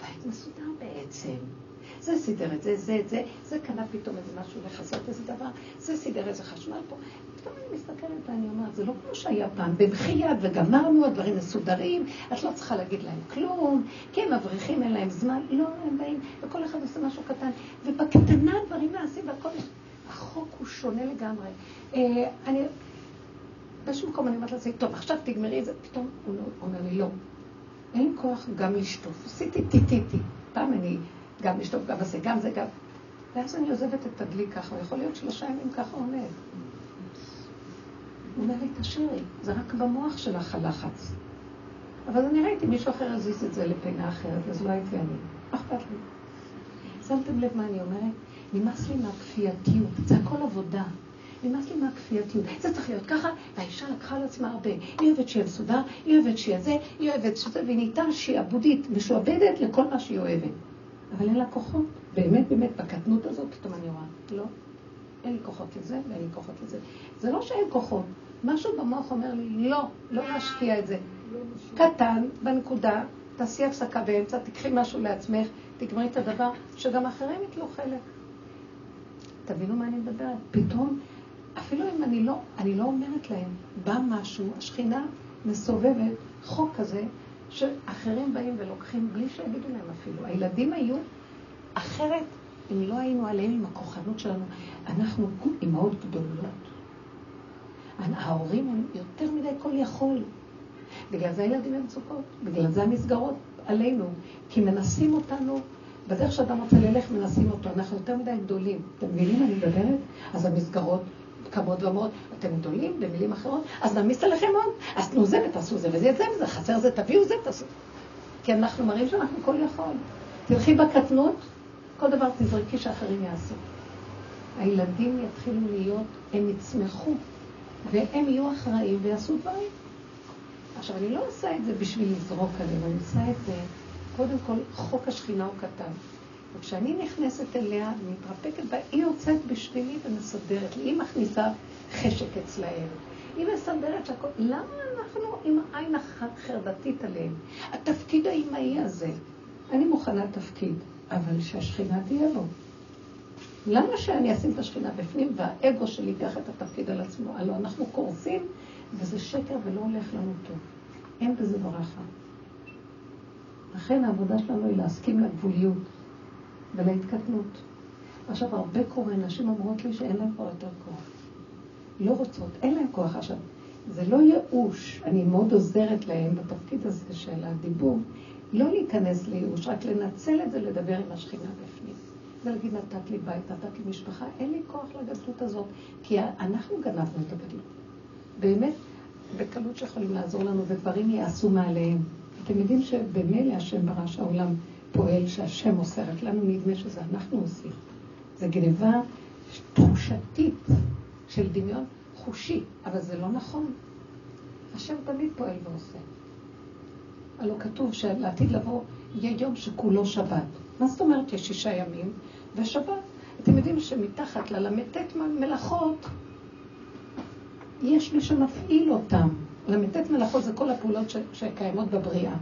הבית מסודר בעצם. זה סידר את זה, זה, את זה, זה קנה פתאום איזה משהו לחסות איזה דבר, זה סידר איזה חשמל פה. פתאום אני מסתכלת ואני אומרת, זה לא כמו שהיה פעם, במחי יד וגמרנו, הדברים מסודרים, את לא צריכה להגיד להם כלום, כי הם מבריחים, אין להם זמן, לא, הם באים, וכל אחד עושה משהו קטן, ובקטנה דברים נעשים והכל... החוק הוא שונה לגמרי. אה, אני... באיזשהו מקום אני אומרת לעצמי, טוב, עכשיו תגמרי את זה, פתאום הוא אומר לי, לא, אין לי כוח גם לשטוף. עשיתי טיטיטי. פעם אני גם לשטוף, גם עושה, גם זה, גם... ואז אני עוזבת את הדלי ככה, ויכול להיות שלושה ימים ככה עומד. הוא אומר לי, תשאירי, זה רק במוח שלך הלחץ. אבל אני ראיתי מישהו אחר הזיז את זה לפינה אחרת, אז לא הייתי אני. מה אכפת לי? שמתם לב מה אני אומרת? נמאס לי מהכפייתיות, זה הכל עבודה. נמאס לי מהכפייתיות. זה צריך להיות ככה, והאישה לקחה על עצמה הרבה. היא אוהבת שיהיה מסודר, היא אוהבת שיהיה זה, היא אוהבת שזה, והיא נהייתה שעבודית, משועבדת לכל מה שהיא אוהבת. אבל אין לה כוחות. באמת, באמת, בקטנות הזאת, פתאום אני רואה, לא, אין לי כוחות לזה ואין לי כוחות לזה. זה לא שאין כוחות, משהו במוח אומר לי, לא, לא להשקיע את זה. קטן, בנקודה, תעשי הפסקה באמצע, תקחי משהו לעצמך, תגמרי את הדבר, שגם אחרים יתלו חלק. תבינו מה אני מדברת. פתאום, אפילו אם אני לא, אני לא אומרת להם, בא משהו, השכינה מסובבת חוק כזה, שאחרים באים ולוקחים בלי שיגידו להם אפילו. הילדים היו אחרת, אם לא היינו עליהם עם הכוחנות שלנו, אנחנו אימהות גדולות. ההורים הם יותר מדי כל יכול. בגלל זה הילדים הם מצוקות, בגלל זה המסגרות עלינו, כי מנסים אותנו, בדרך שאדם רוצה ללך מנסים אותו, אנחנו יותר מדי גדולים. אתם מבינים מה אני מדברת? אז המסגרות קמות ואומרות, אתם גדולים, במילים אחרות, אז נעמיס עליכם עוד, אז תנו זה ותעשו זה וזה, זה וזה, חסר זה, תביאו זה, תעשו. כי אנחנו מראים שאנחנו כל יכול. תלכי בקטנות, כל דבר תזרקי שאחרים יעשו. הילדים יתחילו להיות, הם יצמחו, והם יהיו אחראים ויעשו דברים. עכשיו, אני לא עושה את זה בשביל לזרוק עליהם, אני עושה את זה, קודם כל, חוק השכינה הוא קטן. וכשאני נכנסת אליה ומתרפקת בה, היא יוצאת בשבילי ומסדרת לי. היא מכניסה חשק אצלהם. היא מסדרת שהכל... למה אנחנו עם העין החרדתית עליהם? התפקיד האימהי הזה. אני מוכנה תפקיד, אבל שהשכינה תהיה בו. למה שאני אשים את השכינה בפנים והאגו שלי ייקח את התפקיד על עצמו? הלוא אנחנו קורסים וזה שקר ולא הולך לנו טוב. אין בזה ברכה. לכן העבודה שלנו היא להסכים לגבוליות ולהתקטנות. עכשיו, הרבה קורה, נשים אומרות לי שאין להן כבר יותר כוח. לא רוצות, אין להן כוח. עכשיו, זה לא ייאוש, אני מאוד עוזרת להן בתפקיד הזה של הדיבור, לא להיכנס לייאוש, רק לנצל את זה לדבר עם השכינה בפנים. ולהגיד, נתת לי בית, נתת לי משפחה, אין לי כוח לגדלות הזאת, כי אנחנו גנבנו את הגדלות. באמת, בקלות שיכולים לעזור לנו, ודברים יעשו מעליהם. אתם יודעים שבמילא השם ברא שהעולם פועל, שהשם עושה, רק לנו נדמה שזה אנחנו עושים. זה גניבה תחושתית של דמיון חושי, אבל זה לא נכון. השם תמיד פועל ועושה. הלוא כתוב שלעתיד לבוא יהיה יום שכולו שבת. מה זאת אומרת יש שישה ימים ושבת? אתם יודעים שמתחת לל"ט מלאכות יש מי שמפעיל אותם. ל"ט מלאכות זה כל הפעולות ש... שקיימות בבריאה.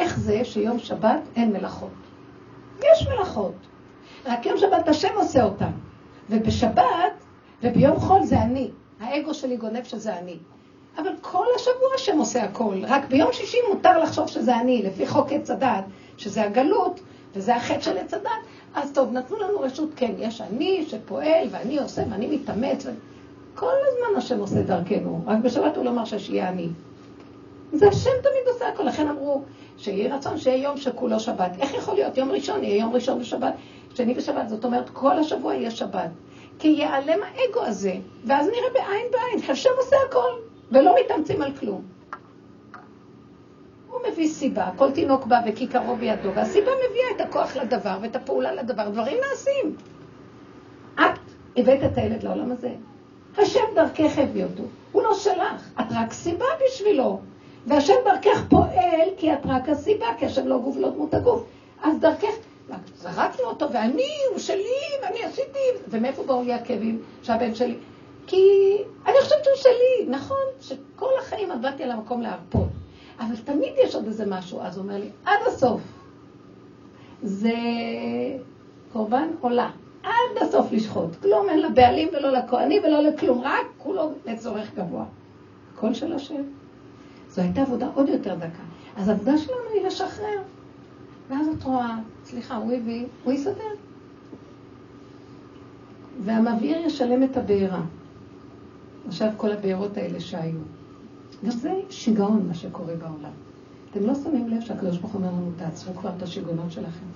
איך זה שיום שבת אין מלאכות? יש מלאכות. רק יום שבת השם עושה אותם. ובשבת וביום חול זה אני. האגו שלי גונב שזה אני. אבל כל השבוע השם עושה הכל. רק ביום שישי מותר לחשוב שזה אני, לפי חוק עץ הדת, שזה הגלות, וזה החטא של עץ הדת. אז טוב, נתנו לנו רשות, כן, יש אני שפועל, ואני עושה, ואני מתאמץ. ו... כל הזמן השם עושה דרכנו, רק בשבת הוא לא מרשה שיהיה אני. זה השם תמיד עושה הכל, לכן אמרו שיהי רצון שיהיה יום שכולו שבת. איך יכול להיות יום ראשון, יהיה יום ראשון ושבת, שני ושבת, זאת אומרת כל השבוע יהיה שבת. כי ייעלם האגו הזה, ואז נראה בעין בעין, השם עושה הכל, ולא מתאמצים על כלום. הוא מביא סיבה, כל תינוק בא וכיכרו בידו, והסיבה מביאה את הכוח לדבר ואת הפעולה לדבר, דברים נעשים. את הבאת את הילד לעולם הזה, השם דרכך הביא אותו, הוא לא שלך, את רק סיבה בשבילו. והשם דרכך פועל כי את רק הסיבה, כי השם לא גוף, לא דמות הגוף. אז דרכך, זרקנו אותו, ואני, הוא שלי, ואני עשיתי, ומאיפה באו לי הכאבים שהבן שלי? כי אני חושבת שהוא שלי, נכון, שכל החיים עבדתי על המקום להרפות, אבל תמיד יש עוד איזה משהו, אז הוא אומר לי, עד הסוף. זה קורבן עולה. עד הסוף לשחוט. כלום אין לבעלים ולא לכהנים ולא לכלום, רק כולו לצורך גבוה. הכל של השם. זו הייתה עבודה עוד יותר דקה. אז העבודה שלנו היא לשחרר. ואז את רואה, סליחה, הוא הביא, הוא יסדר. והמבעיר ישלם את הבעירה. עכשיו כל הבעירות האלה שהיו. גם זה שיגעון מה שקורה בעולם. אתם לא שמים לב שהקדוש ברוך הוא אומר לנו, תעצרו כבר את השיגעונות שלכם.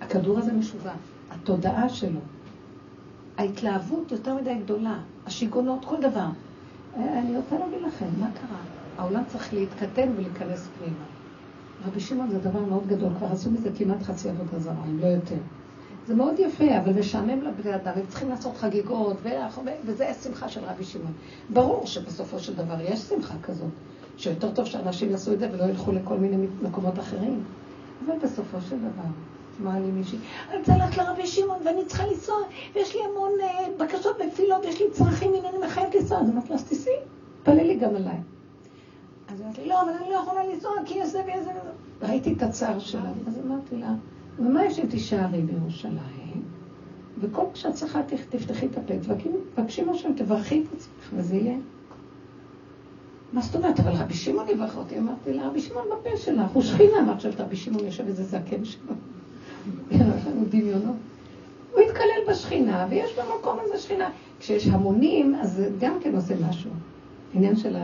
הכדור הזה משוגע. התודעה שלו, ההתלהבות יותר מדי גדולה, השיגעונות, כל דבר. אני רוצה להגיד לכם, מה קרה? העולם צריך להתקטן ולהיכנס פנימה. רבי שמעון זה דבר מאוד גדול, כבר עשו מזה כמעט חצי עבודה זרה, אם לא יותר. זה מאוד יפה, אבל משעמם לבני אדם, הם צריכים לעשות חגיגות, וזה השמחה של רבי שמעון. ברור שבסופו של דבר יש שמחה כזאת, שיותר טוב שאנשים יעשו את זה ולא ילכו לכל מיני מקומות אחרים. אבל בסופו של דבר, אמרה לי מישהי, אני רוצה ללכת לרבי שמעון ואני צריכה לנסוע, ויש לי המון uh, בקשות בתפילות, ויש לי צרכים, הנה אני מחייבת לנסוע. אז אמרתי לה, אז תיסעי, תפללי גם עליי. אז אמרתי לא, אבל אני לא יכולה לנסוע כי יש זה ויש זה. ראיתי את הצער שלה, אז אמרתי לה, ומה יש אם תישארי בירושלים? וכל מה שאת צריכה, תפתחי את הפה, תבקשי משהו, תברכי את עצמך, וזה יהיה. מה זאת אומרת? אבל רבי שמעון יברך אותי. אמרתי לה, רבי שמעון בפה שלך, הוא שכינה. מה חושבת, רבי שמעון יושב איזה זקן שלו? יש לנו דמיונות. הוא יתקלל בשכינה, ויש במקום הזה שכינה. כשיש המונים, אז זה גם כן עושה משהו. עניין של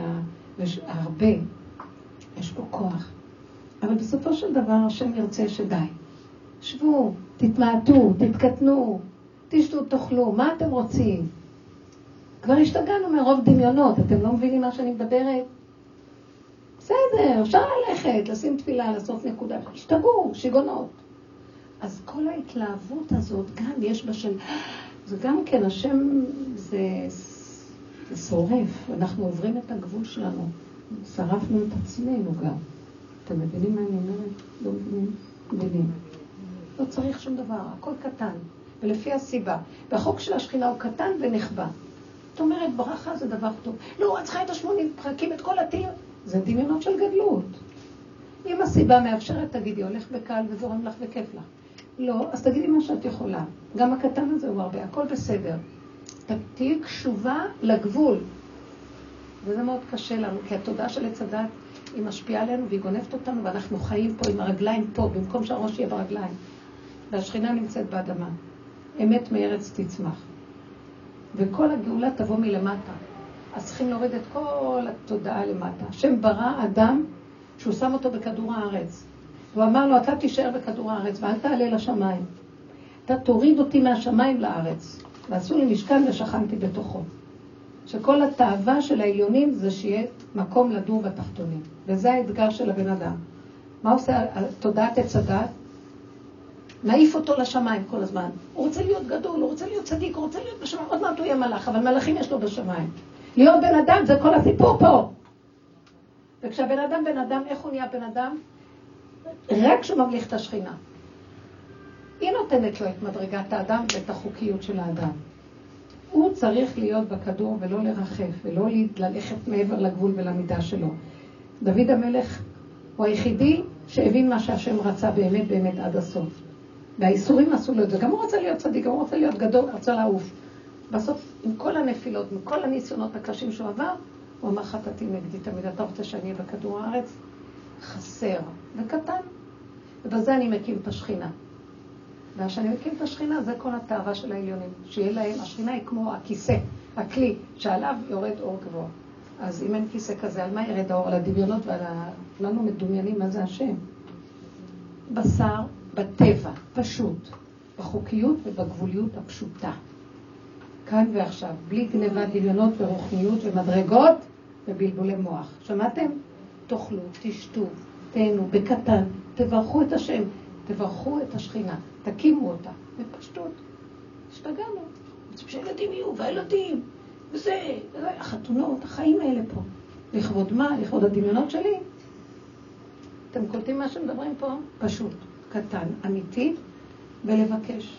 הרבה, יש פה כוח. אבל בסופו של דבר השם ירצה שדי. שבו, תתמעטו, תתקטנו, תשתו, תאכלו, מה אתם רוצים? כבר השתגענו מרוב דמיונות, אתם לא מבינים מה שאני מדברת? בסדר, אפשר ללכת, לשים תפילה, לעשות נקודה, השתגעו, שיגעונות. אז כל ההתלהבות הזאת, גם יש בה של... זה גם כן, השם זה, זה שורף, אנחנו עוברים את הגבול שלנו, שרפנו את עצמנו גם. אתם מבינים מה אני אומרת? לא מבינים? מבינים. לא צריך שום דבר, הכל קטן, ולפי הסיבה. והחוק של השכינה הוא קטן ונחבא. זאת אומרת, ברכה זה דבר טוב. לא, את צריכה את השמונים פרקים, את כל התיר. זה דמיונות של גדלות. אם הסיבה מאפשרת, תגידי, הולך בקל וזורם לך וכיף לך. לא, אז תגידי מה שאת יכולה. גם הקטן הזה הוא הרבה, הכל בסדר. תהיי קשובה לגבול. וזה מאוד קשה לנו, כי התודעה של עץ הדת היא משפיעה עלינו והיא גונבת אותנו, ואנחנו חיים פה עם הרגליים פה, במקום שהראש יהיה ברגליים. והשכינה נמצאת באדמה. אמת מארץ תצמח. וכל הגאולה תבוא מלמטה. אז צריכים להוריד את כל התודעה למטה. השם ברא אדם שהוא שם אותו בכדור הארץ. הוא אמר לו, אתה תישאר בכדור הארץ ואל תעלה לשמיים. אתה תוריד אותי מהשמיים לארץ. ועשו לי משכן ושכנתי בתוכו. שכל התאווה של העליונים זה שיהיה מקום לדור בתחתונים. וזה האתגר של הבן אדם. מה עושה תודעת עץ הדת? מעיף אותו לשמיים כל הזמן. הוא רוצה להיות גדול, הוא רוצה להיות צדיק, הוא רוצה להיות בשמיים. עוד מעט הוא יהיה מלאך, אבל מלאכים יש לו בשמיים. להיות בן אדם זה כל הסיפור פה. וכשהבן אדם בן אדם, איך הוא נהיה בן אדם? רק כשהוא ממליך את השכינה. היא נותנת לו את מדרגת האדם ואת החוקיות של האדם. הוא צריך להיות בכדור ולא לרחף, ולא ללכת מעבר לגבול ולמידה שלו. דוד המלך הוא היחידי שהבין מה שהשם רצה באמת באמת עד הסוף. והאיסורים עשו לו את זה. גם הוא רצה להיות צדיק, גם הוא רצה להיות גדול, רצה לעוף. בסוף, עם כל הנפילות, עם כל הניסיונות הקשים שהוא עבר, הוא אמר חטאתי נגדי תמיד, אתה רוצה שאני אהיה בכדור הארץ? חסר וקטן. ובזה אני מקים את השכינה. וכשאני מקים את השכינה, זה כל התאווה של העליונים. שיהיה להם, השכינה היא כמו הכיסא, הכלי, שעליו יורד אור גבוה. אז אם אין כיסא כזה, על מה ירד האור? על הדמיונות ועל ה... כולנו מדומיינים מה זה השם. בשר, בטבע, פשוט, בחוקיות ובגבוליות הפשוטה. כאן ועכשיו, בלי גניבת דמיונות ורוחניות ומדרגות ובלבולי מוח. שמעתם? תאכלו, תשתו, תהנו, בקטן, תברכו את השם, תברכו את השכינה, תקימו אותה, בפשטות. השתגענו. רוצים שהילדים יהיו, והילדים, וזה, החתונות, החיים האלה פה. לכבוד מה? לכבוד הדמיונות שלי? אתם קולטים מה שמדברים פה? פשוט. קטן, אמיתי, ולבקש.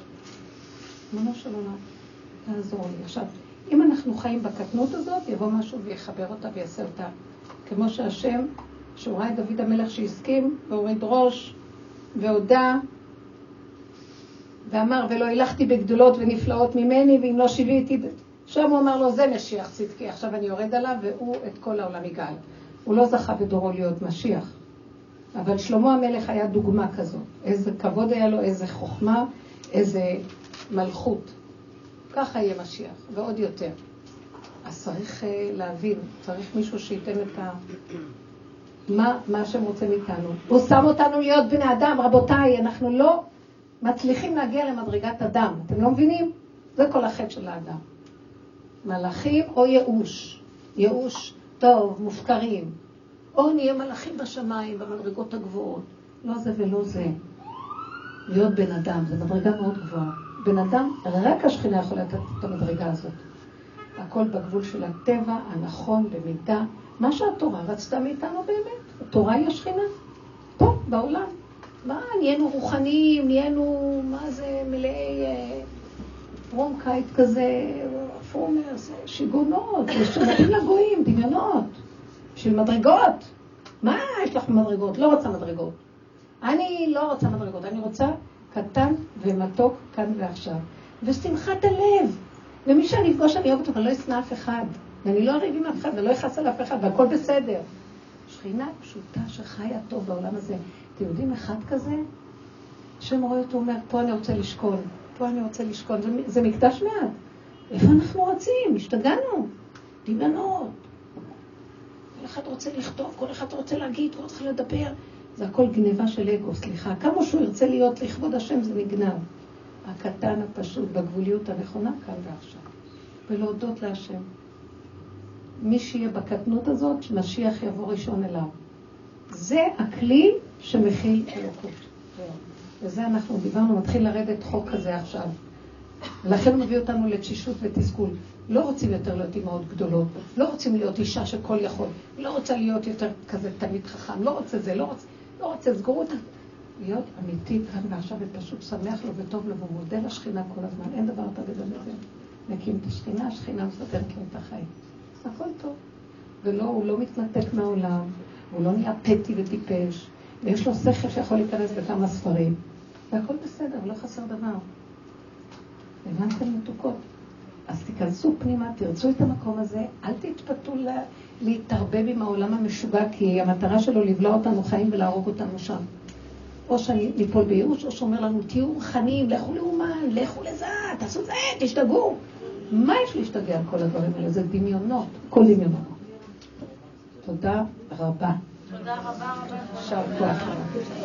ריבונו של עולם, תעזור לי. עכשיו, אם אנחנו חיים בקטנות הזאת, יבוא משהו ויחבר אותה ויעשה אותה. כמו שהשם, שהוא ראה את דוד המלך שהסכים, והוריד ראש, והודה, ואמר, ולא הילכתי בגדולות ונפלאות ממני, ואם לא שיוויתי... שם הוא אמר לו, זה משיח צדקי, עכשיו אני יורד עליו, והוא את כל העולם יגאל. הוא לא זכה בדורו להיות משיח. אבל שלמה המלך היה דוגמה כזאת. איזה כבוד היה לו, איזה חוכמה, איזה מלכות. ככה יהיה משיח, ועוד יותר. אז צריך uh, להבין, צריך מישהו שייתן את ה... מה, מה שהם רוצים מאיתנו. הוא שם אותנו להיות בני אדם, רבותיי, אנחנו לא מצליחים להגיע למדרגת אדם. אתם לא מבינים? זה כל החטא של האדם. מלאכים או ייאוש. ייאוש, טוב, מופקרים. או נהיה מלאכים בשמיים, במדרגות הגבוהות. לא זה ולא זה. להיות בן אדם, זו מדרגה מאוד גבוהה. בן אדם, רק השכינה יכולה לתת את המדרגה הזאת. הכל בגבול של הטבע, הנכון, במידה. מה שהתורה רצתה מאיתנו באמת. התורה היא השכינה. פה, בעולם. מה, נהיינו רוחניים, נהיינו, מה זה, מלאי אה, פרומקייט כזה, פרומר, שיגעונות, משמעים לגויים, דמיונות, בשביל מדרגות. מה יש לך מדרגות? לא רוצה מדרגות. אני לא רוצה מדרגות, אני רוצה קטן ומתוק כאן ועכשיו. ושמחת הלב. ומי שאני אפגוש, אני אוהבת אותו, אני לא אשנא אף אחד. ואני לא אריב עם אף אחד, ולא אכעס על אף אחד, והכל בסדר. שכינה פשוטה שחיה טוב בעולם הזה. אתם יודעים אחד כזה? השם רואה אותו, אומר, פה אני רוצה לשכון, פה אני רוצה לשכון. זה, מקדש מעט. איפה אנחנו רצים? השתגענו. דמיונות. כל אחד רוצה לכתוב, כל אחד רוצה להגיד, כל אחד לדבר. זה הכל גניבה של אגו, סליחה. כמה שהוא ירצה להיות לכבוד השם זה נגנב. הקטן הפשוט, בגבוליות הנכונה, כאן ועכשיו. ולהודות להשם. מי שיהיה בקטנות הזאת, משיח יבוא ראשון אליו. זה הכלי שמכיל אלוקות. וזה אנחנו דיברנו, מתחיל לרדת חוק כזה עכשיו. לכן מביא אותנו לתשישות ותסכול. לא רוצים יותר להיות אימהות גדולות, לא רוצים להיות אישה שכל יכול, לא רוצה להיות יותר כזה תלמיד חכם, לא רוצה זה, לא רוצה, לא רוצה, סגרו את ה... להיות אמיתי כאן ועכשיו ופשוט שמח לו וטוב לו ומודה לשכינה כל הזמן, אין דבר יותר גדול מזה. נקים את השכינה, השכינה מסדרת לו את החיים. הכל טוב. ולא, הוא לא מתנתק מהעולם, הוא לא נהיה פטי וטיפש, ויש לו שכל שיכול להיכנס בכמה ספרים, והכל בסדר, לא חסר דבר. הבנתם מתוקות? אז תיכנסו פנימה, תרצו את המקום הזה, אל תתפתו לה, להתערבב עם העולם המשוגע, כי המטרה שלו לבלוע אותנו חיים ולהרוג אותנו שם. או שניפול בייאוש, או שאומר לנו, תהיו רוחניים, לכו לאומן, לכו לזה, תעשו זה, תשתגעו. מה יש להשתגע על כל הדברים האלה? זה דמיונות, כל דמיונות. תודה רבה. תודה רבה רבה. יישר כוח.